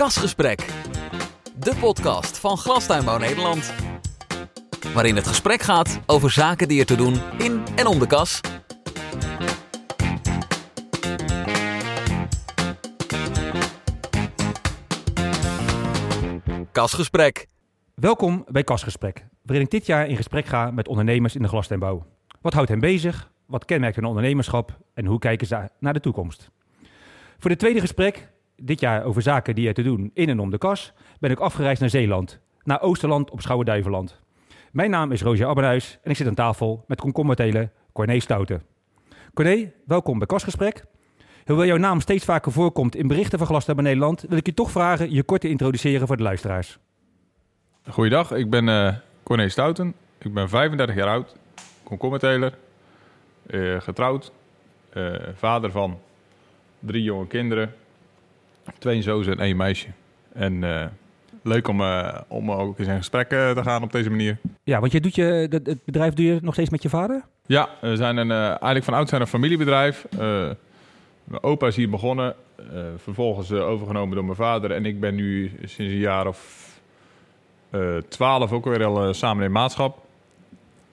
Kasgesprek, de podcast van Glastuinbouw Nederland. Waarin het gesprek gaat over zaken die er te doen in en om de kas. Kasgesprek. Welkom bij Kasgesprek, waarin ik dit jaar in gesprek ga met ondernemers in de glastuinbouw. Wat houdt hen bezig? Wat kenmerkt hun ondernemerschap? En hoe kijken ze naar de toekomst? Voor dit tweede gesprek, dit jaar over zaken die er te doen in en om de kas, ben ik afgereisd naar Zeeland, naar Oosterland op Schouwen-Duiveland. Mijn naam is Roger Abbenhuis en ik zit aan tafel met komkommerteler Corné Stouten. Corné, welkom bij Kasgesprek. Hoewel jouw naam steeds vaker voorkomt in berichten van Glastuinbouw Nederland, wil ik je toch vragen je kort te introduceren voor de luisteraars. Goeiedag, ik ben eh Corné Stouten. Ik ben 35 jaar oud, komkommerteler, eh getrouwd, eh, vader van drie jonge kinderen, twee zoons en één meisje. En eh, leuk om, eh, om ook eens in gesprek eh, te gaan op deze manier. Ja, want je doet je, dat- het bedrijf doe je nog steeds met je vader? Ja, we zijn een, eigenlijk van oudsher een familiebedrijf. Mijn opa is hier begonnen, vervolgens overgenomen door mijn vader. En ik ben nu sinds een jaar of twaalf ook weer al samen in maatschap.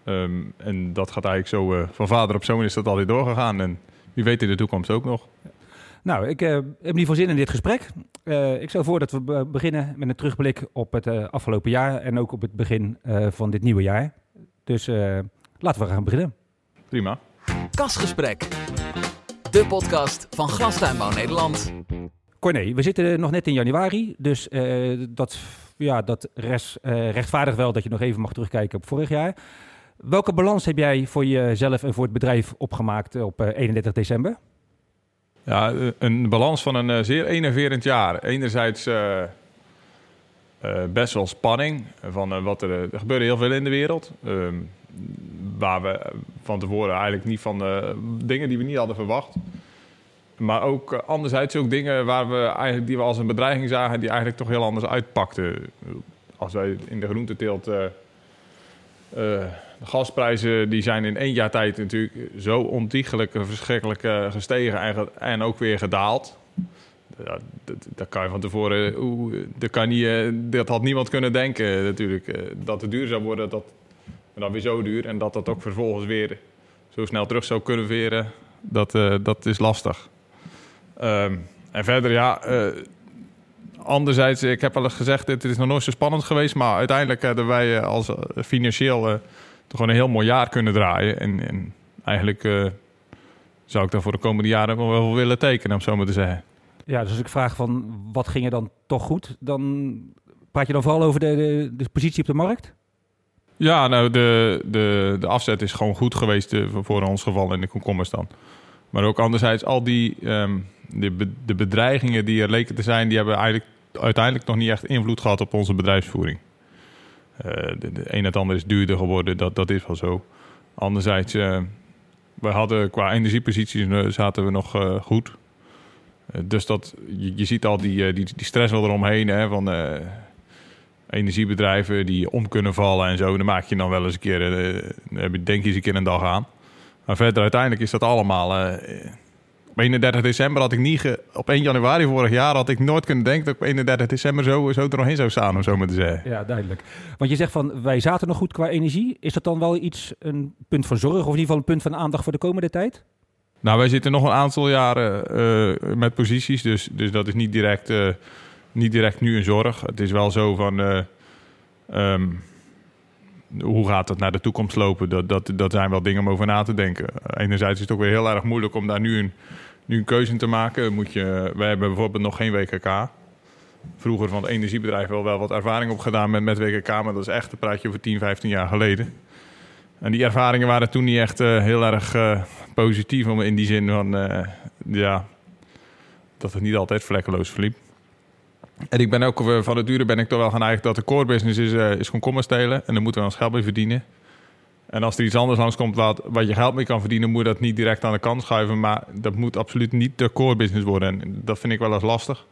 Ehm, en dat gaat eigenlijk zo, van vader op zoon is dat altijd doorgegaan. En wie weet in de toekomst ook nog. Nou, ik eh, heb in ieder geval zin in dit gesprek. Eh, ik stel voor dat we be- beginnen met een terugblik op het eh, afgelopen jaar en ook op het begin eh, van dit nieuwe jaar. Dus eh, laten we gaan beginnen. Prima. Kasgesprek. De podcast van Glastuinbouw Nederland. Corné, we zitten nog net in januari, dus eh, dat, ja, dat rest, eh, rechtvaardigt wel dat je nog even mag terugkijken op vorig jaar. Welke balans heb jij voor jezelf en voor het bedrijf opgemaakt op eh, 31 december? Ja, een balans van een eh, zeer enerverend jaar. Enerzijds eh, eh, best wel spanning. Van, wat er, er gebeurde heel veel in de wereld. Ehm, waar we van tevoren eigenlijk niet van dingen die we niet hadden verwacht. Maar ook anderzijds ook dingen waar we eigenlijk, die we als een bedreiging zagen, die eigenlijk toch heel anders uitpakten. Als wij in de groenteteelt. De gasprijzen die zijn in één jaar tijd natuurlijk zo ontiegelijk verschrikkelijk eh, gestegen en, en ook weer gedaald. Dat, kan je van tevoren, dat, kan niet, eh, dat had niemand kunnen denken natuurlijk. eh, dat het duur zou worden, dat, en dan weer zo duur. En dat dat ook vervolgens weer zo snel terug zou kunnen veren, dat, dat is lastig. Ehm, en verder, ja, anderzijds, ik heb wel eens gezegd, het is nog nooit zo spannend geweest. Maar uiteindelijk hebben wij als financieel gewoon een heel mooi jaar kunnen draaien. En, en eigenlijk eh, zou ik dan voor de komende jaren wel wel willen tekenen, om zo maar te zeggen. Ja, dus als ik vraag van wat ging er dan toch goed, dan praat je dan vooral over de, de, de positie op de markt? Ja, nou, de, de, de afzet is gewoon goed geweest eh, voor- ons geval in de komkommers dan. Maar ook anderzijds, al die ehm, de, de bedreigingen die er leken te zijn... die hebben eigenlijk uiteindelijk nog niet echt invloed gehad op onze bedrijfsvoering. Eh, de, een en ander is duurder geworden, dat, dat is wel zo. Anderzijds, eh, we hadden qua energieposities eh, zaten we nog goed. Dus dat, je, je ziet al die, die, die stress wel eromheen hè, van... energiebedrijven die om kunnen vallen en zo. Dan maak je dan wel eens een keer, denk je eens een keer een dag aan. Maar verder uiteindelijk is dat allemaal... eh, op 31 december had ik niet... Ge, op 1 januari vorig jaar had ik nooit kunnen denken... dat ik op 31 december zo, zo er nog in zou staan, om zo maar te zeggen. Ja, duidelijk. Want je zegt van wij zaten nog goed qua energie. Is dat dan wel iets, een punt van zorg of in ieder geval een punt van aandacht voor de komende tijd? Nou, wij zitten nog een aantal jaren eh, met posities, dus, dus dat is niet direct, eh, niet direct nu een zorg. Het is wel zo van, eh, ehm, hoe gaat het naar de toekomst lopen? Dat, dat, dat zijn wel dingen om over na te denken. Enerzijds is het ook weer heel erg moeilijk om daar nu een, nu een keuze in te maken. Moet je, wij hebben bijvoorbeeld nog geen WKK. Vroeger van het energiebedrijf wel, wel wat ervaring opgedaan met, met WKK, maar dat is echt een praatje over 10, 15 jaar geleden. En die ervaringen waren toen niet echt eh, heel erg eh, positief, om in die zin van, eh, ja, dat het niet altijd vlekkeloos verliep. En ik ben ook van het dure ben ik toch wel geneigd dat de core business is, eh, is komkommer stelen. En daar moeten we ons geld mee verdienen. En als er iets anders langskomt wat, wat je geld mee kan verdienen, moet je dat niet direct aan de kant schuiven. Maar dat moet absoluut niet de core business worden. En dat vind ik wel eens lastig.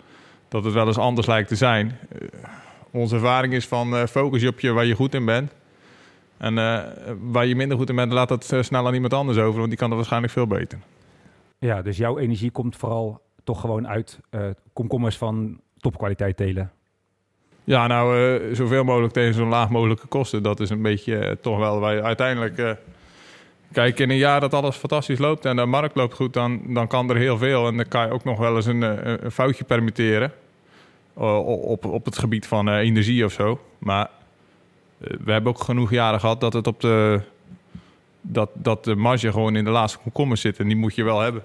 Dat het wel eens anders lijkt te zijn. Eh, onze ervaring is van eh, focus je op je waar je goed in bent. En eh, waar je minder goed in bent, laat dat snel aan iemand anders over. Want die kan dat waarschijnlijk veel beter. Ja, dus jouw energie komt vooral toch gewoon uit komkommers van topkwaliteit telen? Ja, nou, uh, zoveel mogelijk tegen zo'n laag mogelijke kosten. Dat is een beetje uh, toch wel waar uiteindelijk... Uh, kijk, in een jaar dat alles fantastisch loopt en de markt loopt goed... dan, dan kan er heel veel en dan kan je ook nog wel eens een, een foutje permitteren... op, op het gebied van energie of zo. Maar we hebben ook genoeg jaren gehad dat het op de... Dat, dat de marge gewoon in de laatste komkommer zit en die moet je wel hebben.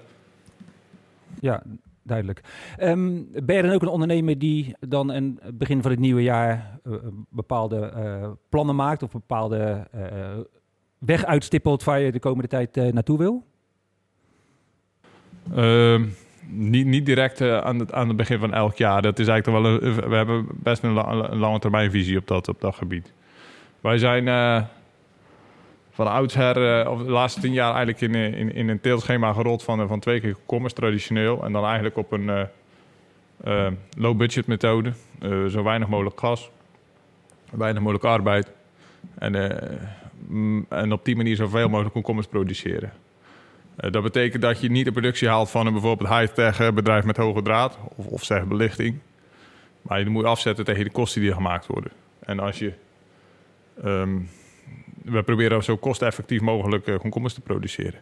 Ja, duidelijk. Um, ben je dan ook een ondernemer die dan in het begin van het nieuwe jaar uh, bepaalde uh, plannen maakt of bepaalde uh, weg uitstippelt waar je de komende tijd naartoe wil? Um, niet, niet direct aan, het, aan het begin van elk jaar. Dat is eigenlijk wel een, we hebben best een lange termijn visie op dat, op dat gebied. Wij zijn van oudsher, uh, of de laatste tien jaar, eigenlijk in, in, in een teelschema gerold van, van twee keer komkommers traditioneel. En dan eigenlijk op een uh, low-budget methode. zo weinig mogelijk gas, weinig mogelijk arbeid. En, mm, en op die manier zoveel mogelijk komkommers produceren. dat betekent dat je niet de productie haalt van een bijvoorbeeld high-tech bedrijf met hoge draad, of, of zeg belichting. Maar je moet afzetten tegen de kosten die gemaakt worden. En als je um, we proberen zo kosteffectief mogelijk uh, komkommers te produceren.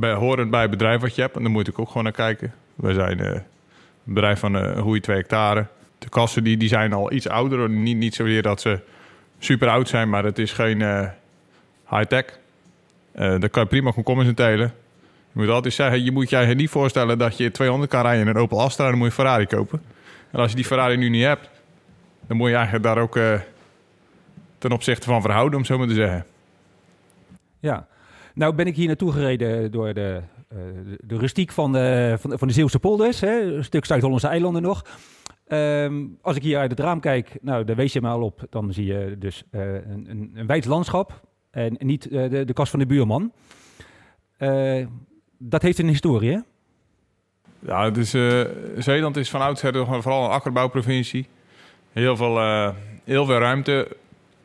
Horend bij het bedrijf wat je hebt, en daar moet ik ook gewoon naar kijken. We zijn uh, een bedrijf van uh, een goede twee hectare. De kassen die, die zijn al iets ouder. Niet, niet zozeer dat ze super oud zijn, maar het is geen high-tech. daar kan je prima komkommers in telen. Je moet altijd zeggen, je moet je niet voorstellen dat je 200 kan rijden in een Opel Astra... en dan moet je Ferrari kopen. En als je die Ferrari nu niet hebt, dan moet je eigenlijk daar ook ten opzichte van verhouden, om zo maar te zeggen. Ja, nou ben ik hier naartoe gereden door de, uh, de, rustiek van de, van, van de Zeeuwse polders, hè, een stuk Zuid-Hollandse eilanden nog. Um, als ik hier uit het raam kijk, nou, daar wees je me al op, dan zie je dus uh, een, een, een wijd landschap en niet uh, de, de kast van de buurman. dat heeft een historie, hè? Ja, dus Zeeland is van oudsher vooral een akkerbouwprovincie. Heel veel, heel veel ruimte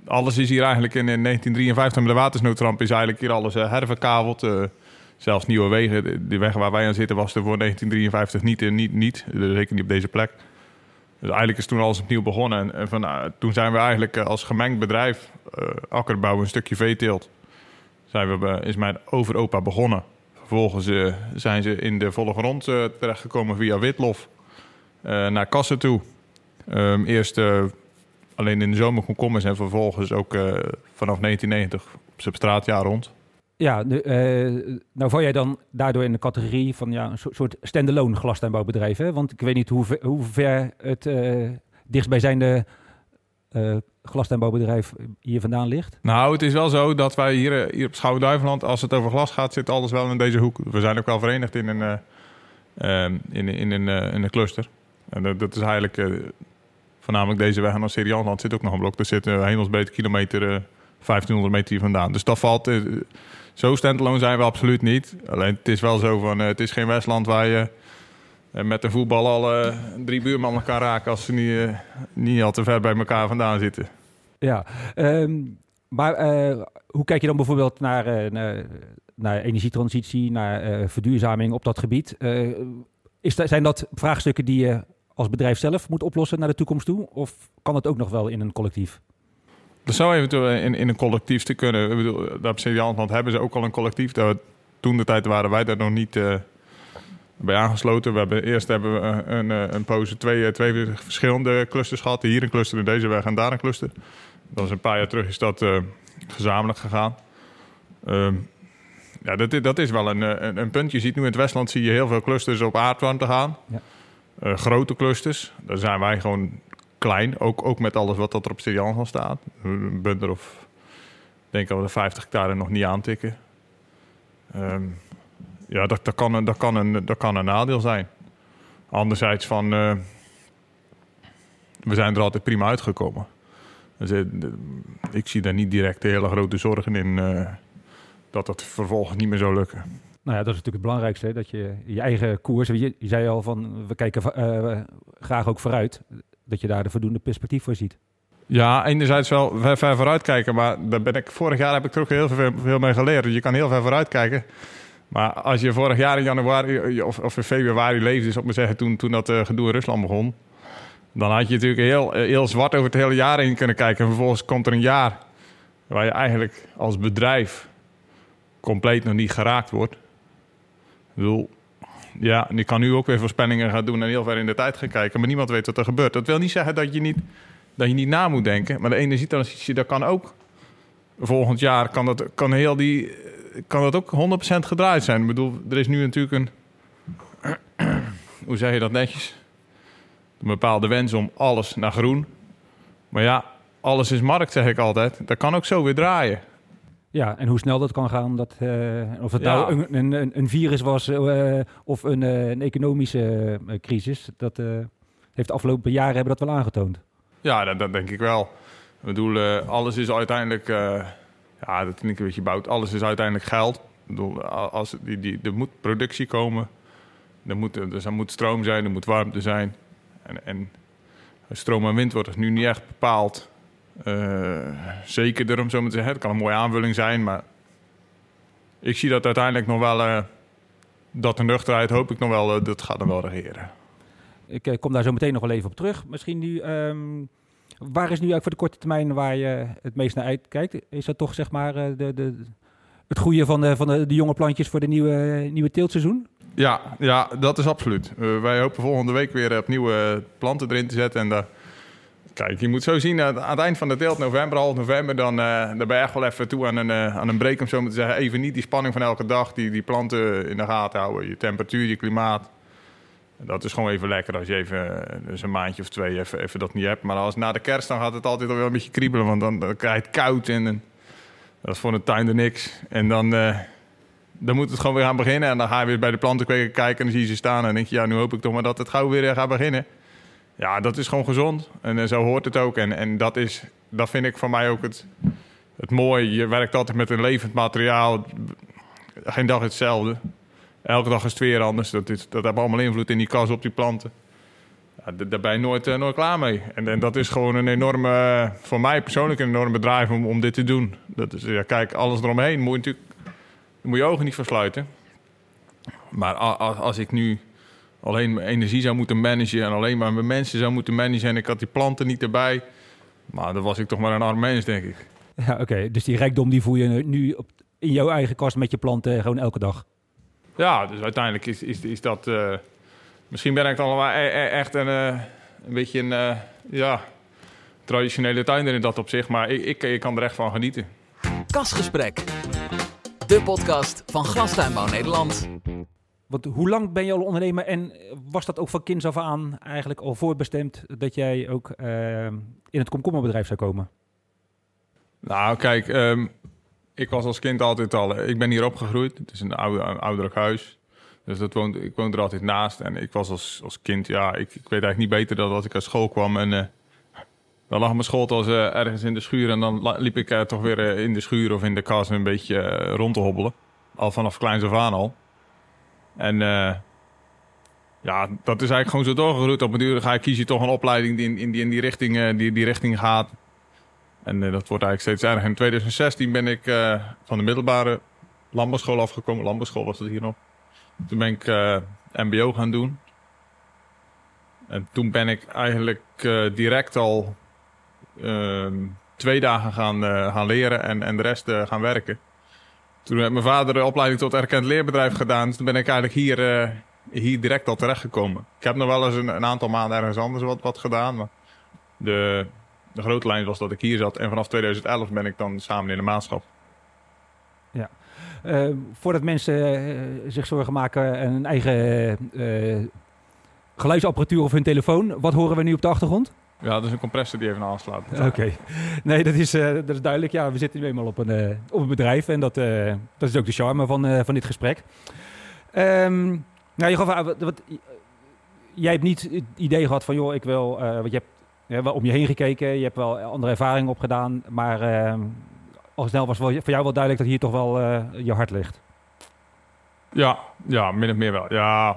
alles is hier eigenlijk in, 1953 met de watersnoodramp is eigenlijk hier alles uh, herverkaveld. Uh, zelfs nieuwe wegen. De weg waar wij aan zitten was er voor 1953 niet, uh, niet, niet. Zeker niet op deze plek. Dus eigenlijk is toen alles opnieuw begonnen. En, van, toen zijn we eigenlijk als gemengd bedrijf, akkerbouw, een stukje veeteelt, zijn we, is mijn overopa begonnen. Vervolgens zijn ze in de volle grond terechtgekomen via Witlof naar Kassen toe. Um, eerst alleen in de zomer komkommers en vervolgens ook uh, vanaf 1990 op zijn straatjaar rond. Ja, nu, uh, nou val jij dan daardoor in de categorie van ja, een soort standalone glastuinbouwbedrijf. Hè? Want ik weet niet hoe ver, hoe ver het uh, dichtstbijzijnde uh, glastuinbouwbedrijf hier vandaan ligt. Nou, het is wel zo dat wij hier, hier op Schouwen-Duiveland, als het over glas gaat, zit alles wel in deze hoek. We zijn ook wel verenigd in een, in, in, een, in een cluster. En dat, dat is eigenlijk voornamelijk deze weg naar Seriansland zit ook nog een blok. Er zit een hemelsbreedte kilometer, uh, 1500 meter hier vandaan. Dus dat valt... Uh, zo standalone zijn we absoluut niet. Alleen het is wel zo van, uh, het is geen Westland waar je met een voetbal al drie buurmannen kan raken als ze niet, niet al te ver bij elkaar vandaan zitten. Ja, um, maar hoe kijk je dan bijvoorbeeld naar, naar, naar energietransitie, naar verduurzaming op dat gebied? is zijn dat vraagstukken die je als bedrijf zelf moet oplossen naar de toekomst toe? Of kan het ook nog wel in een collectief? Dat zou eventueel in, in een collectief te kunnen. Ik bedoel, daar op want hebben ze ook al een collectief. Toen de tijd waren wij daar nog niet uh, bij aangesloten. We hebben, eerst hebben we een, een, een poze twee, twee verschillende clusters gehad. Hier een cluster in deze weg en daar een cluster. Dat is een paar jaar terug is dat uh, gezamenlijk gegaan. Um, ja, dat, dat is wel een, een, een, punt. Je ziet nu in het Westland zie je heel veel clusters op aardwarmte gaan. Ja. Uh, grote clusters, daar zijn wij gewoon klein. Ook, ook met alles wat er op Stirian van staat. Een bunder of, denk dat we de 50 hectare nog niet aantikken. Um, ja, dat, dat, kan dat, kan een, dat kan een nadeel zijn. Anderzijds van, uh, we zijn er altijd prima uitgekomen. Dus, uh, ik zie daar niet direct hele grote zorgen in dat dat vervolgens niet meer zou lukken. Nou ja, dat is natuurlijk het belangrijkste, dat je je eigen koers, je, je zei al van, we kijken uh, graag ook vooruit, dat je daar de voldoende perspectief voor ziet. Ja, enerzijds wel ver, ver vooruit kijken, maar daar ben ik, vorig jaar heb ik er ook heel veel, veel mee geleerd. Je kan heel ver vooruit kijken. Maar als je vorig jaar in januari of, of in februari leefde, is op me zeggen, toen, toen dat uh, gedoe in Rusland begon, Dan had je natuurlijk heel, heel zwart over het hele jaar heen kunnen kijken. En vervolgens komt er een jaar waar je eigenlijk als bedrijf compleet nog niet geraakt wordt. Bedoel, ja, en ik kan nu ook weer voorspellingen gaan doen en heel ver in de tijd gaan kijken, maar niemand weet wat er gebeurt. Dat wil niet zeggen dat je niet, dat je niet na moet denken, maar de energietransitie, dat kan ook volgend jaar, kan dat, kan heel die, kan dat ook 100% gedraaid zijn. Ik bedoel, er is nu natuurlijk een, hoe zeg je dat netjes? Een bepaalde wens om alles naar groen. Maar ja, alles is markt, zeg ik altijd. Dat kan ook zo weer draaien. Ja, en hoe snel dat kan gaan, dat, uh, of het Ja. nou een, een, een virus was eh, of een, eh, een economische eh, crisis, dat eh, heeft de afgelopen jaren hebben dat wel aangetoond. Ja, dat, dat denk ik wel. Ik bedoel, eh, alles is uiteindelijk... eh, ja, dat klinkt een beetje bout. Alles is uiteindelijk geld. Ik bedoel, a- als, die, die, er moet productie komen. Er moet, dus er moet stroom zijn, er moet warmte zijn. En, en stroom en wind wordt dus nu niet echt bepaald. Eh zekerder, om zo maar te zeggen. Het kan een mooie aanvulling zijn, maar... Ik zie dat uiteindelijk nog wel... eh, dat de nuchterheid hoop ik nog wel... eh, dat gaat dan wel regeren. Ik kom daar zo meteen nog wel even op terug. Misschien nu, ehm, waar is nu eigenlijk voor de korte termijn waar je het meest naar uitkijkt? Is dat toch zeg maar de, de, het groeien van, de, van de, de jonge plantjes voor de nieuwe, nieuwe teeltseizoen? Ja, ja, dat is absoluut. Wij hopen volgende week weer opnieuw eh, planten erin te zetten. En daar- kijk, je moet zo zien, aan het eind van de teelt, november, half november, dan, eh, dan ben je echt wel even toe aan een, eh, aan een break, om zo maar te zeggen. Even niet die spanning van elke dag, die, die planten in de gaten houden. Je temperatuur, je klimaat. Dat is gewoon even lekker als je even eh, dus een maandje of twee even, even dat niet hebt. Maar als na de kerst, dan gaat het altijd al wel een beetje kriebelen. Want dan, dan krijg je het koud en, en dat is voor een tuinder niks. En dan... dan moet het gewoon weer gaan beginnen. En dan ga je weer bij de plantenkweker kijken en dan zie je ze staan. En dan denk je, ja, nu hoop ik toch maar dat het gauw weer gaat beginnen. Ja, dat is gewoon gezond. En eh, zo hoort het ook. En, en dat, is, dat vind ik voor mij ook het, het mooie. Je werkt altijd met een levend materiaal. Geen dag hetzelfde. Elke dag is het weer anders. Dat, is, dat heeft allemaal invloed in die kas op die planten. Ja, daar ben je nooit, eh, nooit klaar mee. En, en dat is gewoon een enorme, eh, voor mij persoonlijk een enorme drive om, om dit te doen. Dat is, ja, kijk, alles eromheen moet je natuurlijk moet je ogen niet versluiten. Maar als ik nu alleen mijn energie zou moeten managen en alleen maar mijn mensen zou moeten managen en ik had die planten niet erbij, maar dan was ik toch maar een arm mens, denk ik. Ja, oké. Dus die rijkdom die voel je nu op, in jouw eigen kast met je planten gewoon elke dag. Ja, dus uiteindelijk is, is, is dat. eh, misschien ben ik dan wel e- e- echt een, eh, een beetje een eh, ja, traditionele tuinder in dat opzicht, maar ik, ik, ik kan er echt van genieten. Kasgesprek. De podcast van Glastuinbouw Nederland. Want hoe lang ben je al ondernemer en was dat ook van kinds af aan eigenlijk al voorbestemd dat jij ook eh, in het komkommerbedrijf zou komen? Nou, kijk, ehm, ik was als kind altijd al. Ik ben hier opgegroeid. Het is een, oude, ouderlijk huis. Dus dat ik woonde er altijd naast. En ik was als, als kind, ja, ik, weet eigenlijk niet beter dan dat ik uit school kwam. En eh, dan lag mijn schooltas eh, ergens in de schuur. En dan liep ik eh, toch weer eh, in de schuur of in de kas een beetje eh, rond te hobbelen. Al vanaf kleins af aan al. En eh, ja, dat is eigenlijk gewoon zo doorgegroeid. Op een duur ga je toch een opleiding die in, die, in die, richting, eh, die, die richting gaat. En eh, dat wordt eigenlijk steeds erger. In 2016 ben ik van de middelbare landbouwschool afgekomen. Landbouwschool was het hier nog. Toen ben ik MBO gaan doen. En toen ben ik eigenlijk direct al twee dagen gaan, gaan leren en, en de rest gaan werken. Toen heeft mijn vader de opleiding tot erkend leerbedrijf gedaan. Toen ben ik eigenlijk hier, eh, hier direct al terechtgekomen. Ik heb nog wel eens een, een aantal maanden ergens anders wat, wat gedaan. Maar de, de grote lijn was dat ik hier zat. En vanaf 2011 ben ik dan samen in de maatschap. Eh, voordat mensen eh, zich zorgen maken en een eigen geluidsapparatuur of hun telefoon, wat horen we nu op de achtergrond? Ja, dat is een compressor die even aanslaat. Oké. Nee, dat is, eh, dat is duidelijk. Ja, we zitten nu eenmaal op een, eh, op een bedrijf en dat, eh, dat is ook de charme van, van dit gesprek. Ehm, nou, je gaf aan, wat, wat- jij hebt niet het idee gehad van, joh, ik wil, want je hebt ja, wel om je heen gekeken, je hebt wel andere ervaringen opgedaan, maar ehm, al snel was wel, voor jou wel duidelijk dat hier toch wel je hart ligt. Ja, ja, min of meer wel. Ja,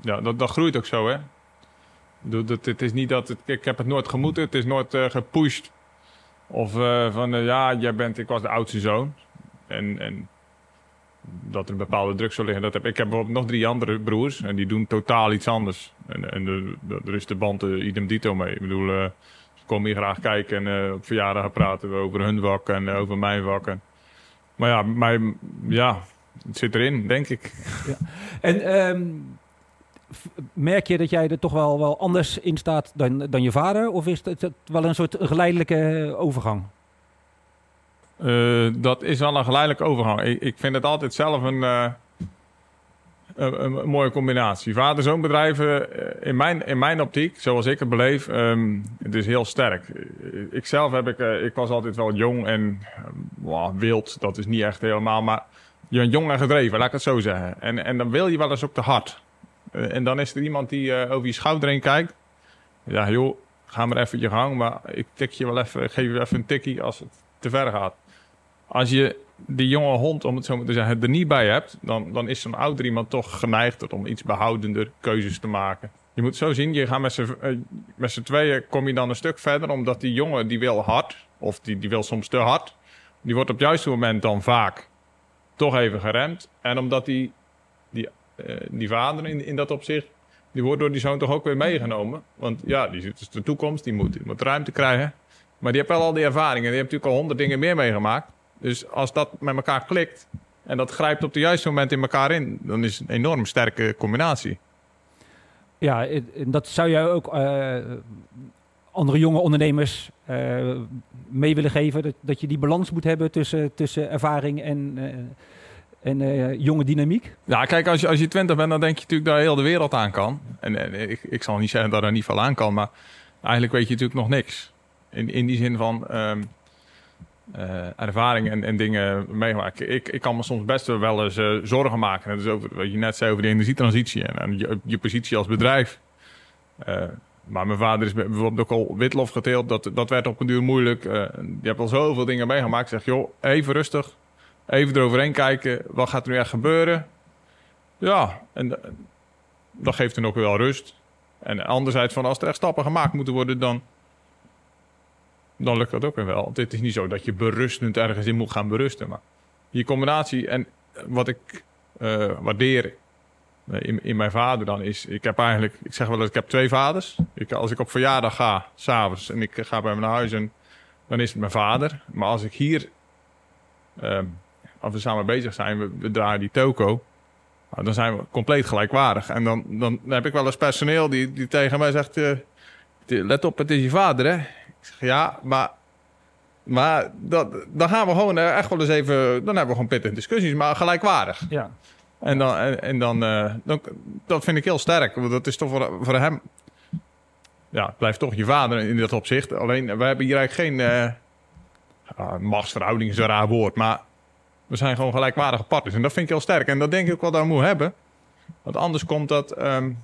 ja dat, dat groeit ook zo, hè. Bedoel, Dat, het is niet dat ik heb het nooit gemoeten, het is nooit eh, gepusht. Of eh, van, eh, ja, jij bent, ik was de oudste zoon. En, en dat er een bepaalde druk zou liggen. Dat heb, ik heb nog drie andere broers en die doen totaal iets anders. En, en de, er is de band uh, idem dito mee. Ik bedoel, uh, ze komen hier graag kijken en uh, op verjaardagen praten we over hun vak en over mijn vak. En, maar ja, mijn, ja, het zit erin, denk ik. Ja. En um, merk je dat jij er toch wel, wel anders in staat dan, dan je vader? Of is het, wel een soort geleidelijke overgang? Uh, dat is wel een geleidelijke overgang. Ik, ik vind het altijd zelf een, uh, een, mooie combinatie. Vader-zoon bedrijven, uh, in, mijn, in mijn optiek, zoals ik het beleef, um, het is heel sterk. Ik zelf heb ik, ik was altijd wel jong en wild, dat is niet echt helemaal, maar jong en gedreven, laat ik het zo zeggen. En, en dan wil je wel eens ook te hard. En dan is er iemand die over je schouder heen kijkt. Ja, joh, ga maar even je gang, maar ik tik je wel even, geef je even een tikkie als het te ver gaat als je die jonge hond, om het zo maar te zeggen, er niet bij hebt, dan, dan is zo'n ouder iemand toch geneigd om iets behoudender keuzes te maken. Je moet zo zien, je gaat met z'n, uh, met z'n tweeën kom je dan een stuk verder, omdat die jongen die wil hard, of die, die wil soms te hard, die wordt op het juiste moment dan vaak toch even geremd. En omdat die, die, die vader in, in dat opzicht, die wordt door die zoon toch ook weer meegenomen. Want ja, die zit de toekomst, die moet, die moet ruimte krijgen. Maar die heeft wel al die ervaringen, die heeft natuurlijk al honderd dingen meer meegemaakt. Dus als dat met elkaar klikt en dat grijpt op het juiste moment in elkaar in, dan is het een enorm sterke combinatie. Ja, dat zou jij ook uh, andere jonge ondernemers uh, mee willen geven. Dat, dat je die balans moet hebben tussen, tussen ervaring en, en jonge dynamiek. Ja, kijk, als je, als je twintig bent, dan denk je natuurlijk dat heel de wereld aan kan. En, en ik, ik zal niet zeggen dat er niet veel aan kan, maar eigenlijk weet je natuurlijk nog niks. In, in die zin van. Um, ervaring en, en dingen meegemaakt. Ik, ik kan me soms best wel eens zorgen maken. Dus over wat je net zei over de energietransitie en, en je, je, positie als bedrijf. Maar mijn vader is bijvoorbeeld ook al witlof geteeld. Dat, dat werd op een duur moeilijk. je hebt al zoveel dingen meegemaakt. Zeg, joh, even rustig. Even eroverheen kijken. Wat gaat er nu echt gebeuren? Ja, en dat geeft dan ook wel rust. En anderzijds, van als er echt stappen gemaakt moeten worden, dan dan lukt dat ook weer wel. Het is niet zo dat je berustend ergens in moet gaan berusten. Maar die combinatie en wat ik uh, waardeer in, in mijn vader dan is... Ik heb eigenlijk, ik zeg wel dat ik heb twee vaders. Ik, als ik op verjaardag ga, s'avonds, en ik ga bij naar huis... En, dan is het mijn vader. Maar als ik hier, uh, als we samen bezig zijn, we, we draaien die toko... Nou, dan zijn we compleet gelijkwaardig. En dan, dan heb ik wel eens personeel die, die tegen mij zegt... Uh, let op, het is je vader, hè? Ik zeg, ja, maar, maar dat, dan gaan we gewoon echt wel eens even... Dan hebben we gewoon pittige discussies, maar gelijkwaardig. Ja. En dan, en, en dan, uh, dan, dat vind ik heel sterk. Want dat is toch voor, voor hem... Ja, het blijft toch je vader in dat opzicht. Alleen, we hebben hier eigenlijk geen... Uh, machtsverhouding is een raar woord, maar... We zijn gewoon gelijkwaardige partners. En dat vind ik heel sterk. En dat denk ik ook wel dat we moeten hebben. Want anders komt dat um,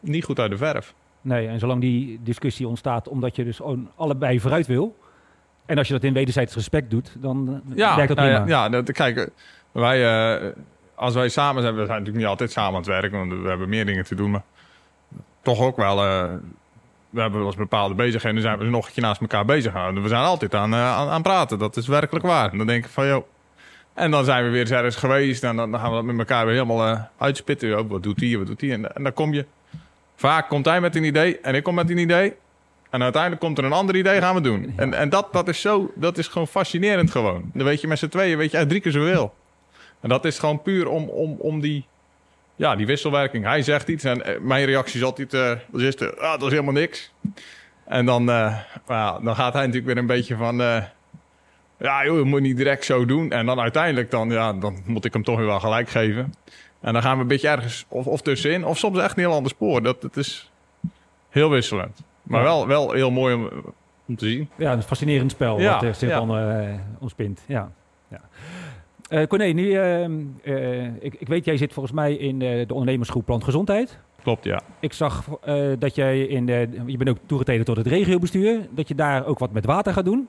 niet goed uit de verf. Nee, en zolang die discussie ontstaat omdat je dus allebei vooruit wil... en als je dat in wederzijds respect doet, dan ja, werkt dat prima. Ja, ja dat, kijk, wij, uh, als wij samen zijn... we zijn natuurlijk niet altijd samen aan het werken... want we hebben meer dingen te doen, maar toch ook wel... Uh, we hebben wel eens bepaalde bezigheden... zijn we nog een naast elkaar bezig houden. We zijn altijd aan, uh, aan, aan, praten, dat is werkelijk waar. En dan denk ik van, joh... En dan zijn we weer eens ergens geweest... en dan, dan gaan we dat met elkaar weer helemaal uitspitten. Wat doet hij, wat doet hij? En, en dan kom je... Vaak komt hij met een idee en ik kom met een idee. En uiteindelijk komt er een ander idee, gaan we doen. En, en dat, dat, is zo, dat is gewoon fascinerend gewoon. Dan weet je met z'n tweeën, weet je uit drie keer zoveel. En dat is gewoon puur om, om, om die, ja, die wisselwerking. Hij zegt iets en eh, mijn reactie is altijd, uh, dat, is de, ah, dat is helemaal niks. En dan, uh, dan gaat hij natuurlijk weer een beetje van... Uh, ja, joh, je moet niet direct zo doen. En dan uiteindelijk, dan, ja, dan moet ik hem toch weer wel gelijk geven. En dan gaan we een beetje ergens of, of tussenin, of soms echt een heel ander spoor. Dat, het is heel wisselend. Maar wel, wel heel mooi om, om te zien. Ja, een fascinerend spel ja, wat zich ja. uh, ontspint. Ja. ja. Uh, Corné, nu, uh, ik, ik, weet, jij zit volgens mij in de ondernemersgroep Plantgezondheid. Klopt, ja. Ik zag dat jij in de, je bent ook toegetreden tot het regiobestuur, dat je daar ook wat met water gaat doen.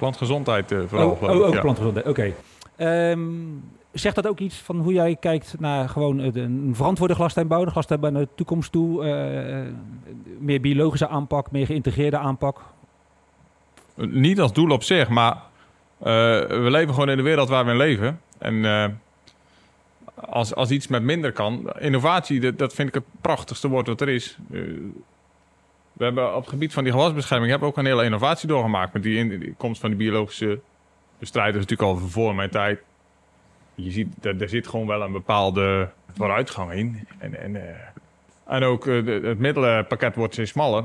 Plantgezondheid vooral. Oh, oh, ook plantgezondheid, oké. Okay. Um, Zegt dat ook iets van hoe jij kijkt naar gewoon een verantwoorde glastuinbouw, de glastuinbouw naar de toekomst toe? Uh, meer biologische aanpak, meer geïntegreerde aanpak? Niet als doel op zich, maar uh, we leven gewoon in de wereld waar we in leven. En als, als iets met minder kan. Innovatie, dat, dat vind ik het prachtigste woord wat er is. Eh, we hebben op het gebied van die gewasbescherming hebben we ook een hele innovatie doorgemaakt. Met die, in, die komst van die biologische bestrijders natuurlijk al voor mijn tijd. Je ziet, er, zit gewoon wel een bepaalde vooruitgang in. En, en, uh, en ook de, het middelenpakket wordt steeds smaller.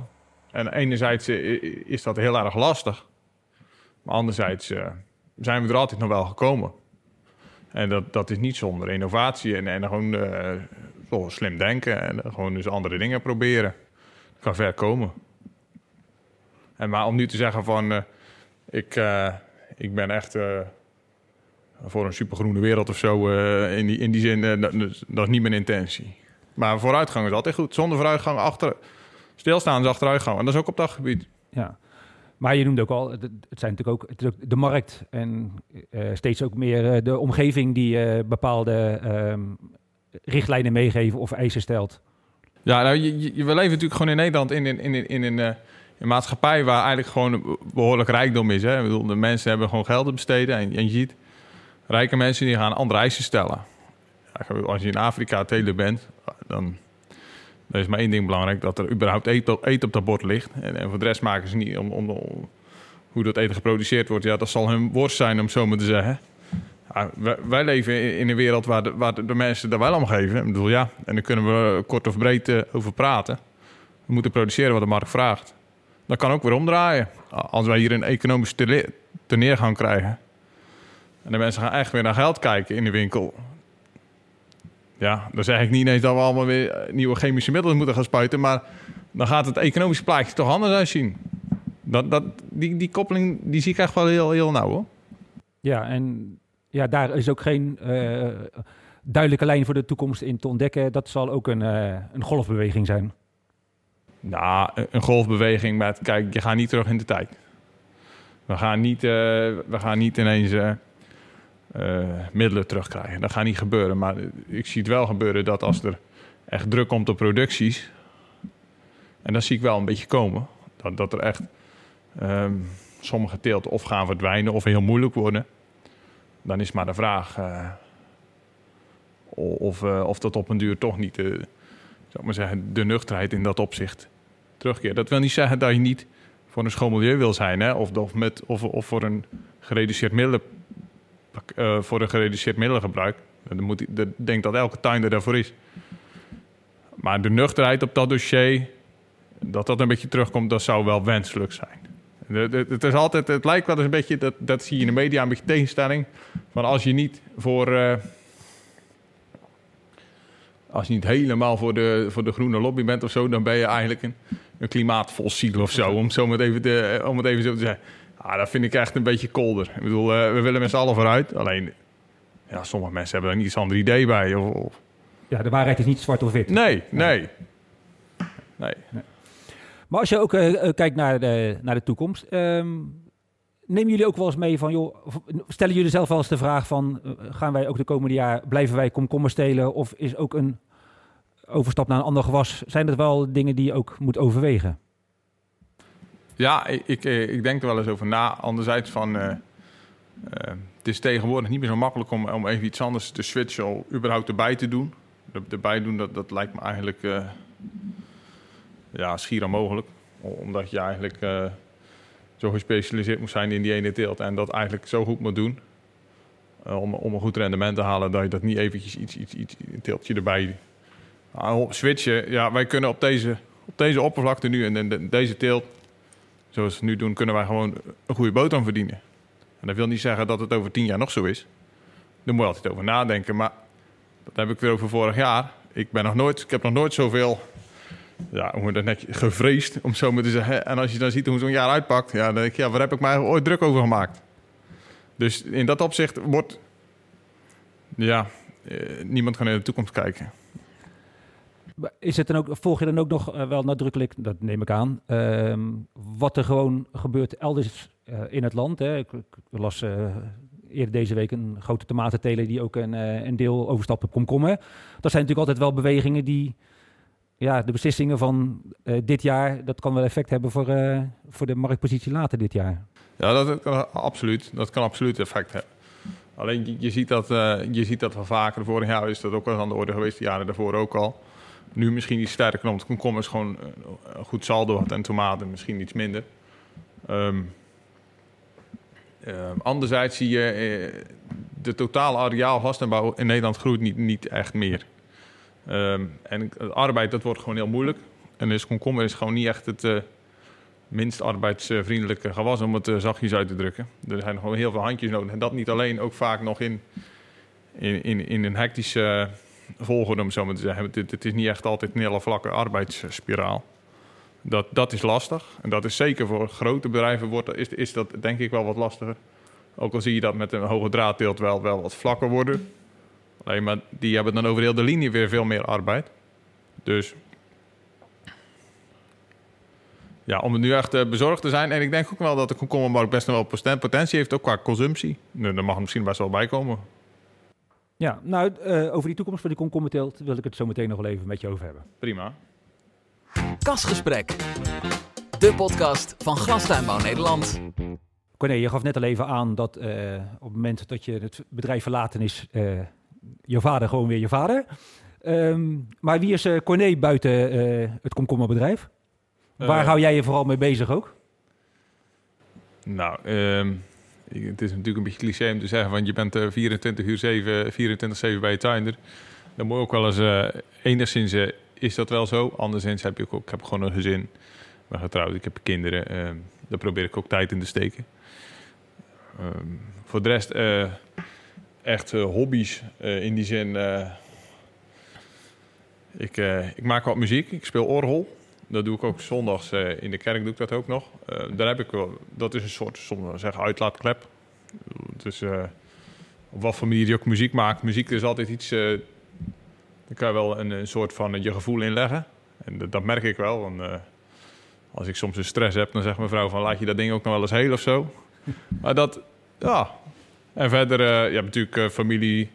En enerzijds uh, is dat heel erg lastig. Maar anderzijds zijn we er altijd nog wel gekomen. En dat, dat is niet zonder innovatie en, en gewoon slim denken en gewoon dus andere dingen proberen. Kan ver komen. En maar om nu te zeggen van ik, ik ben echt voor een supergroene wereld of zo. In, die, in die zin, dat, dat, is niet mijn intentie. Maar vooruitgang is altijd goed. Zonder vooruitgang achter. Stilstaan is achteruitgang. En dat is ook op dat gebied. Ja. Maar je noemde ook al, het, zijn natuurlijk ook, ook de markt en steeds ook meer de omgeving die bepaalde ehm, richtlijnen meegeven of eisen stelt. Ja, nou, je, je, we leven natuurlijk gewoon in Nederland in, in, in, in een een maatschappij waar eigenlijk gewoon behoorlijk rijkdom is. Hè? Ik bedoel, de mensen hebben gewoon geld te besteden. En, en je ziet, rijke mensen die gaan andere eisen stellen. Als je in Afrika teler bent, dan, is maar één ding belangrijk: dat er überhaupt eten, op dat bord ligt. En, voor de rest maken ze niet om, om, om, hoe dat eten geproduceerd wordt. Ja, dat zal hun worst zijn, om zo maar te zeggen. Ja, wij, wij, leven in een wereld waar de, waar mensen daar wel om geven. Ik bedoel, ja, en daar kunnen we kort of breed uh, over praten. We moeten produceren wat de markt vraagt. Dat kan ook weer omdraaien. Als wij hier een economisch gaan krijgen en de mensen gaan echt weer naar geld kijken in de winkel. Ja, dan zeg ik niet eens dat we allemaal weer eh, nieuwe chemische middelen moeten gaan spuiten. Maar dan gaat het economische plaatje toch anders uitzien. Dat, dat, die, die koppeling die zie ik echt wel heel, heel nauw hoor. Ja, en ja, daar is ook geen uh, duidelijke lijn voor de toekomst in te ontdekken. Dat zal ook een, uh, een golfbeweging zijn. Nou, een golfbeweging met, kijk, je gaat niet terug in de tijd. We gaan niet, uh, we gaan niet ineens middelen terugkrijgen. Dat gaat niet gebeuren. Maar ik zie het wel gebeuren dat als er echt druk komt op producties. En dat zie ik wel een beetje komen. Dat, dat er echt um, sommige teelten of gaan verdwijnen of heel moeilijk worden. Dan is maar de vraag uh, of, uh, of dat op een duur toch niet de, zou maar zeggen, de nuchterheid in dat opzicht terugkeert. Dat wil niet zeggen dat je niet voor een schoon milieu wil zijn. Hè? Of, of, met, of, of voor een gereduceerd middelen voor een gereduceerd middelengebruik. Dan moet, ik denk dat elke tuinder daarvoor is. Maar de nuchterheid op dat dossier, dat dat een beetje terugkomt, dat zou wel wenselijk zijn. Het, is altijd, het lijkt wel eens een beetje, dat, dat zie je in de media, een beetje tegenstelling. Van als je niet voor. Uh, als je niet helemaal voor de, voor de groene lobby bent of zo, dan ben je eigenlijk een, een klimaatfossiel of zo. Om, zo met even te, om het even zo te zeggen. Ah, dat vind ik echt een beetje kolder. Ik bedoel, uh, we willen met z'n allen vooruit. Alleen, ja, sommige mensen hebben er niet zo'n ander idee bij. Of, of, Ja, de waarheid is niet zwart of wit. Nee, nee. nee. nee. Maar als je ook uh, kijkt naar de, naar de toekomst... Um, nemen jullie ook wel eens mee van, joh, stellen jullie zelf wel eens de vraag van, uh, gaan wij ook de komende jaar, blijven wij komkommer stelen? Of is ook een overstap naar een ander gewas, zijn dat wel dingen die je ook moet overwegen? Ja, ik, eh, ik, denk er wel eens over na. Anderzijds van... Het is tegenwoordig niet meer zo makkelijk om, om even iets anders te switchen... of überhaupt erbij te doen. erbij doen, dat, dat lijkt me eigenlijk... ja, schier onmogelijk. Omdat je eigenlijk zo gespecialiseerd moet zijn in die ene teelt... en dat eigenlijk zo goed moet doen... om, om een goed rendement te halen... dat je dat niet eventjes iets, iets, iets een teeltje erbij... Nou, switchen, ja, wij kunnen op deze, op deze oppervlakte nu... en de, deze teelt zoals we het nu doen, kunnen wij gewoon een goede boterham verdienen. En dat wil niet zeggen dat het over tien jaar nog zo is. Daar moet je altijd over nadenken. Maar dat heb ik weer over vorig jaar. Ik, ben nog nooit, ik heb nog nooit zoveel ja, hoe dat net gevreesd, om zo maar te zeggen. En als je dan ziet hoe zo'n jaar uitpakt, ja, dan denk ik, ja, waar heb ik mij ooit druk over gemaakt? Dus in dat opzicht wordt, ja, eh, niemand kan in de toekomst kijken. Is het dan ook, volg je dan ook nog uh, wel nadrukkelijk, dat neem ik aan, uh, wat er gewoon gebeurt elders uh, in het land? Hè? Ik, las eerder deze week een grote tomatenteler die ook een, een deel overstapt op komkommer. Dat zijn natuurlijk altijd wel bewegingen die, ja, de beslissingen van dit jaar, dat kan wel effect hebben voor, voor de marktpositie later dit jaar. Ja, dat kan absoluut. Dat kan absoluut effect hebben. Alleen je, ziet dat, eh, je ziet dat wel vaker. Vorig jaar is dat ook wel aan de orde geweest, de jaren daarvoor ook al. Nu misschien iets sterker, omdat komkommers gewoon eh, een goed saldo had en tomaten misschien iets minder. Ehm, anderzijds zie je eh, de totale areaal glaslandbouw in Nederland groeit niet, niet echt meer. Ehm, en arbeid, dat wordt gewoon heel moeilijk. En dus komkommer is gewoon niet echt het eh, minst arbeidsvriendelijke gewas, om het eh, zachtjes uit te drukken. Er zijn gewoon heel veel handjes nodig. En dat niet alleen, ook vaak nog in, in, in, in een hectische eh, volgorde, om zo maar te zeggen. Het, het is niet echt altijd een hele vlakke arbeidsspiraal. Dat, dat is lastig. En dat is zeker voor grote bedrijven wordt, is, is dat denk ik wel wat lastiger. Ook al zie je dat met een hoge draadteelt wel, wel wat vlakker worden. Alleen maar die hebben dan over heel de linie weer veel meer arbeid. Dus ja, om het nu echt eh, bezorgd te zijn. En ik denk ook wel dat de komkommermarkt best nog wel poten- potentie heeft, ook qua consumptie. Nou, daar mag er misschien best wel bij komen. Ja, nou, eh, over die toekomst van die komkommerteelt wil ik het zo meteen nog wel even met je over hebben. Prima. Kasgesprek. De podcast van Glastuinbouw Nederland. Corné, je gaf net al even aan dat eh, op het moment dat je het bedrijf verlaten is, eh, je vader gewoon weer je vader. Ehm, maar wie is eh Corné buiten eh, het komkommerbedrijf? Waar Eh, hou jij je vooral mee bezig ook? Nou, ehm, het is natuurlijk een beetje cliché om te zeggen, want je bent eh, 24 uur 7, 24-7 bij je tuinder. Dan moet je ook wel eens, enigszins is dat wel zo. Anderszins heb ik ook, ik heb gewoon een gezin. Ik ben getrouwd, ik heb kinderen. ehm, daar probeer ik ook tijd in te steken. Voor de rest, echt eh, hobby's eh, in die zin. eh, ik, ik maak wat muziek, ik speel orgel. Dat doe ik ook zondags in de kerk, doe ik dat ook nog. Daar heb ik wel, dat is een soort, zeggen, uitlaatklep. Dus op wat voor manier je ook muziek maakt. Muziek is altijd iets, daar kan je wel een, een soort van je gevoel in leggen. En dat, merk ik wel, als ik soms een stress heb, dan zegt mijn vrouw van laat je dat ding ook nog wel eens heel of zo. maar dat, ja. En verder, eh, je hebt natuurlijk eh, familie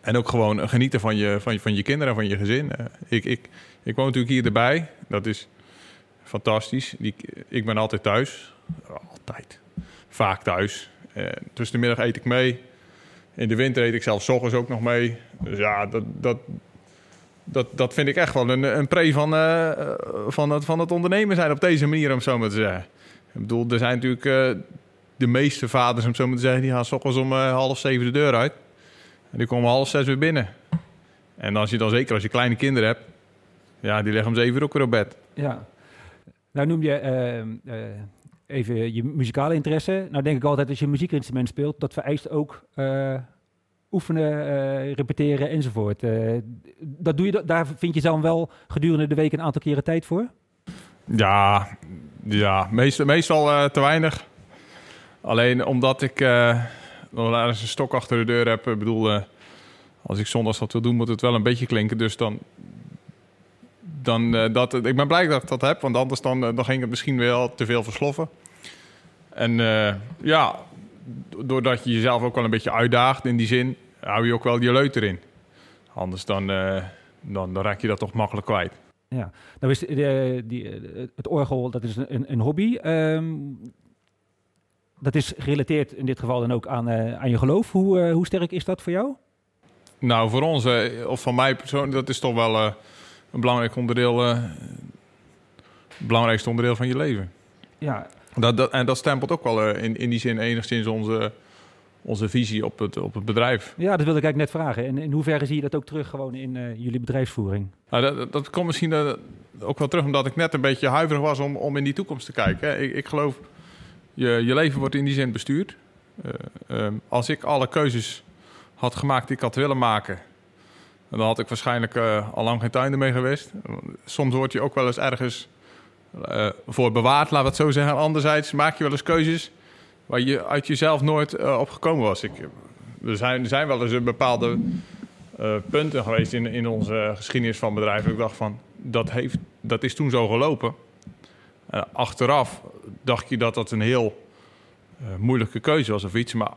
en ook gewoon genieten van je, van je, van je kinderen en van je gezin. Eh, ik, ik, ik woon natuurlijk hier erbij. Dat is fantastisch. Die, ik ben altijd thuis. Altijd. Vaak thuis. Tussen de middag eet ik mee. In de winter eet ik zelfs ochtends ook nog mee. Dus ja, dat, dat, dat, dat vind ik echt wel een, een pre van, van, het, van het ondernemen zijn op deze manier, om zo maar te zeggen. Ik bedoel, er zijn natuurlijk de meeste vaders, om zo maar te zeggen, die gaan 's ochtends om eh, half zeven de deur uit. En die komen om half zes weer binnen. En als je dan zeker als je kleine kinderen hebt, ja, die leggen om zeven uur ook weer op bed. Ja. Nou noem je eh, eh, even je muzikale interesse. Nou denk ik altijd als je een muziekinstrument speelt, dat vereist ook oefenen, repeteren enzovoort. Dat doe je, da- daar vind je dan wel gedurende de week een aantal keren tijd voor? Ja, ja meestal, meestal te weinig. Alleen omdat ik eh nog ergens een stok achter de deur heb. Ik bedoel, eh, als ik zondags dat wil doen, moet het wel een beetje klinken. Dus dan... dan eh, dat, ik ben blij dat ik dat heb, want anders dan, eh, dan ging het misschien wel te veel versloffen. En eh, ja, doordat je jezelf ook wel een beetje uitdaagt in die zin, hou je ook wel je leut erin. Anders dan, eh, dan, dan raak je dat toch makkelijk kwijt. Ja. Nou is eh, die, eh, het orgel, dat is een, een hobby. Ehm, dat is gerelateerd in dit geval dan ook aan, eh, aan je geloof. Hoe, eh, hoe sterk is dat voor jou? Nou, voor ons, eh, of van mij persoonlijk, dat is toch wel een belangrijk onderdeel, het belangrijkste onderdeel van je leven. Ja, Dat, dat, en dat stempelt ook wel in, in die zin enigszins onze, onze visie op het, op het bedrijf. ja dat wilde ik eigenlijk net vragen. En in hoeverre zie je dat ook terug gewoon in jullie bedrijfsvoering? Nou, dat, dat- komt misschien ook wel terug omdat ik net een beetje huiverig was om, om in die toekomst te kijken. hè. Ik, ik geloof, je, je leven wordt in die zin bestuurd. Eh, ehm, als ik alle keuzes had gemaakt die ik had willen maken, dan had ik waarschijnlijk eh, al lang geen tuin mee geweest. Soms word je ook wel eens ergens eh, voor bewaard, laten we het zo zeggen. Anderzijds maak je wel eens keuzes waar je uit jezelf nooit op gekomen was. Ik, er, zijn, zijn wel eens een bepaalde punten geweest in, in onze geschiedenis van bedrijven. Ik dacht van, dat, heeft, dat is toen zo gelopen. Achteraf dacht je dat dat een heel eh, moeilijke keuze was of iets. Maar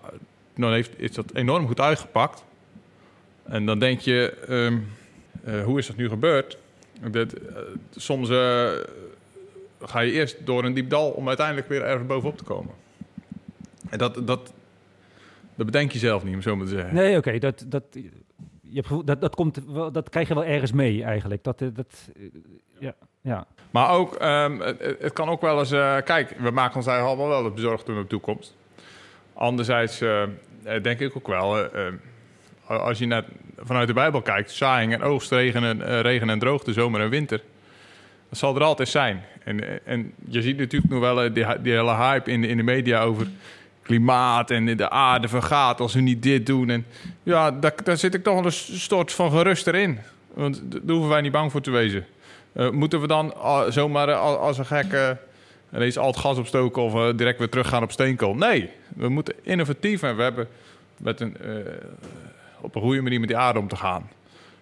dan heeft, is dat enorm goed uitgepakt. En dan denk je, ehm, eh, hoe is dat nu gebeurd? Dat, eh, soms ga je eerst door een diep dal om uiteindelijk weer ergens bovenop te komen. En dat, dat, Dat bedenk je zelf niet, om zo maar te zeggen. Nee, oké, dat, dat, je hebt, gevoel- dat, dat, komt dat krijg je wel ergens mee eigenlijk. Dat, dat, ja, ja. Maar ook, ehm, het, kan ook wel eens... eh, kijk, we maken ons eigenlijk allemaal wel bezorgd om de toekomst. Anderzijds eh, denk ik ook wel... eh, eh, als je net vanuit de Bijbel kijkt... zaaiing en oogst, regen en, regen en droogte, zomer en winter... dat zal er altijd zijn. En, en je ziet natuurlijk nog wel die, hele hype in de, in de media over klimaat... en de aarde vergaat als we niet dit doen. En ja, daar, daar zit ik toch een soort van gerust erin. Want daar hoeven wij niet bang voor te wezen. Eh, moeten we dan ah, zomaar eh, al- als een gek ineens al het gas opstoken of eh, direct weer teruggaan op steenkool? Nee, we moeten innovatief en we hebben met een, eh, op een goede manier met die aarde om te gaan.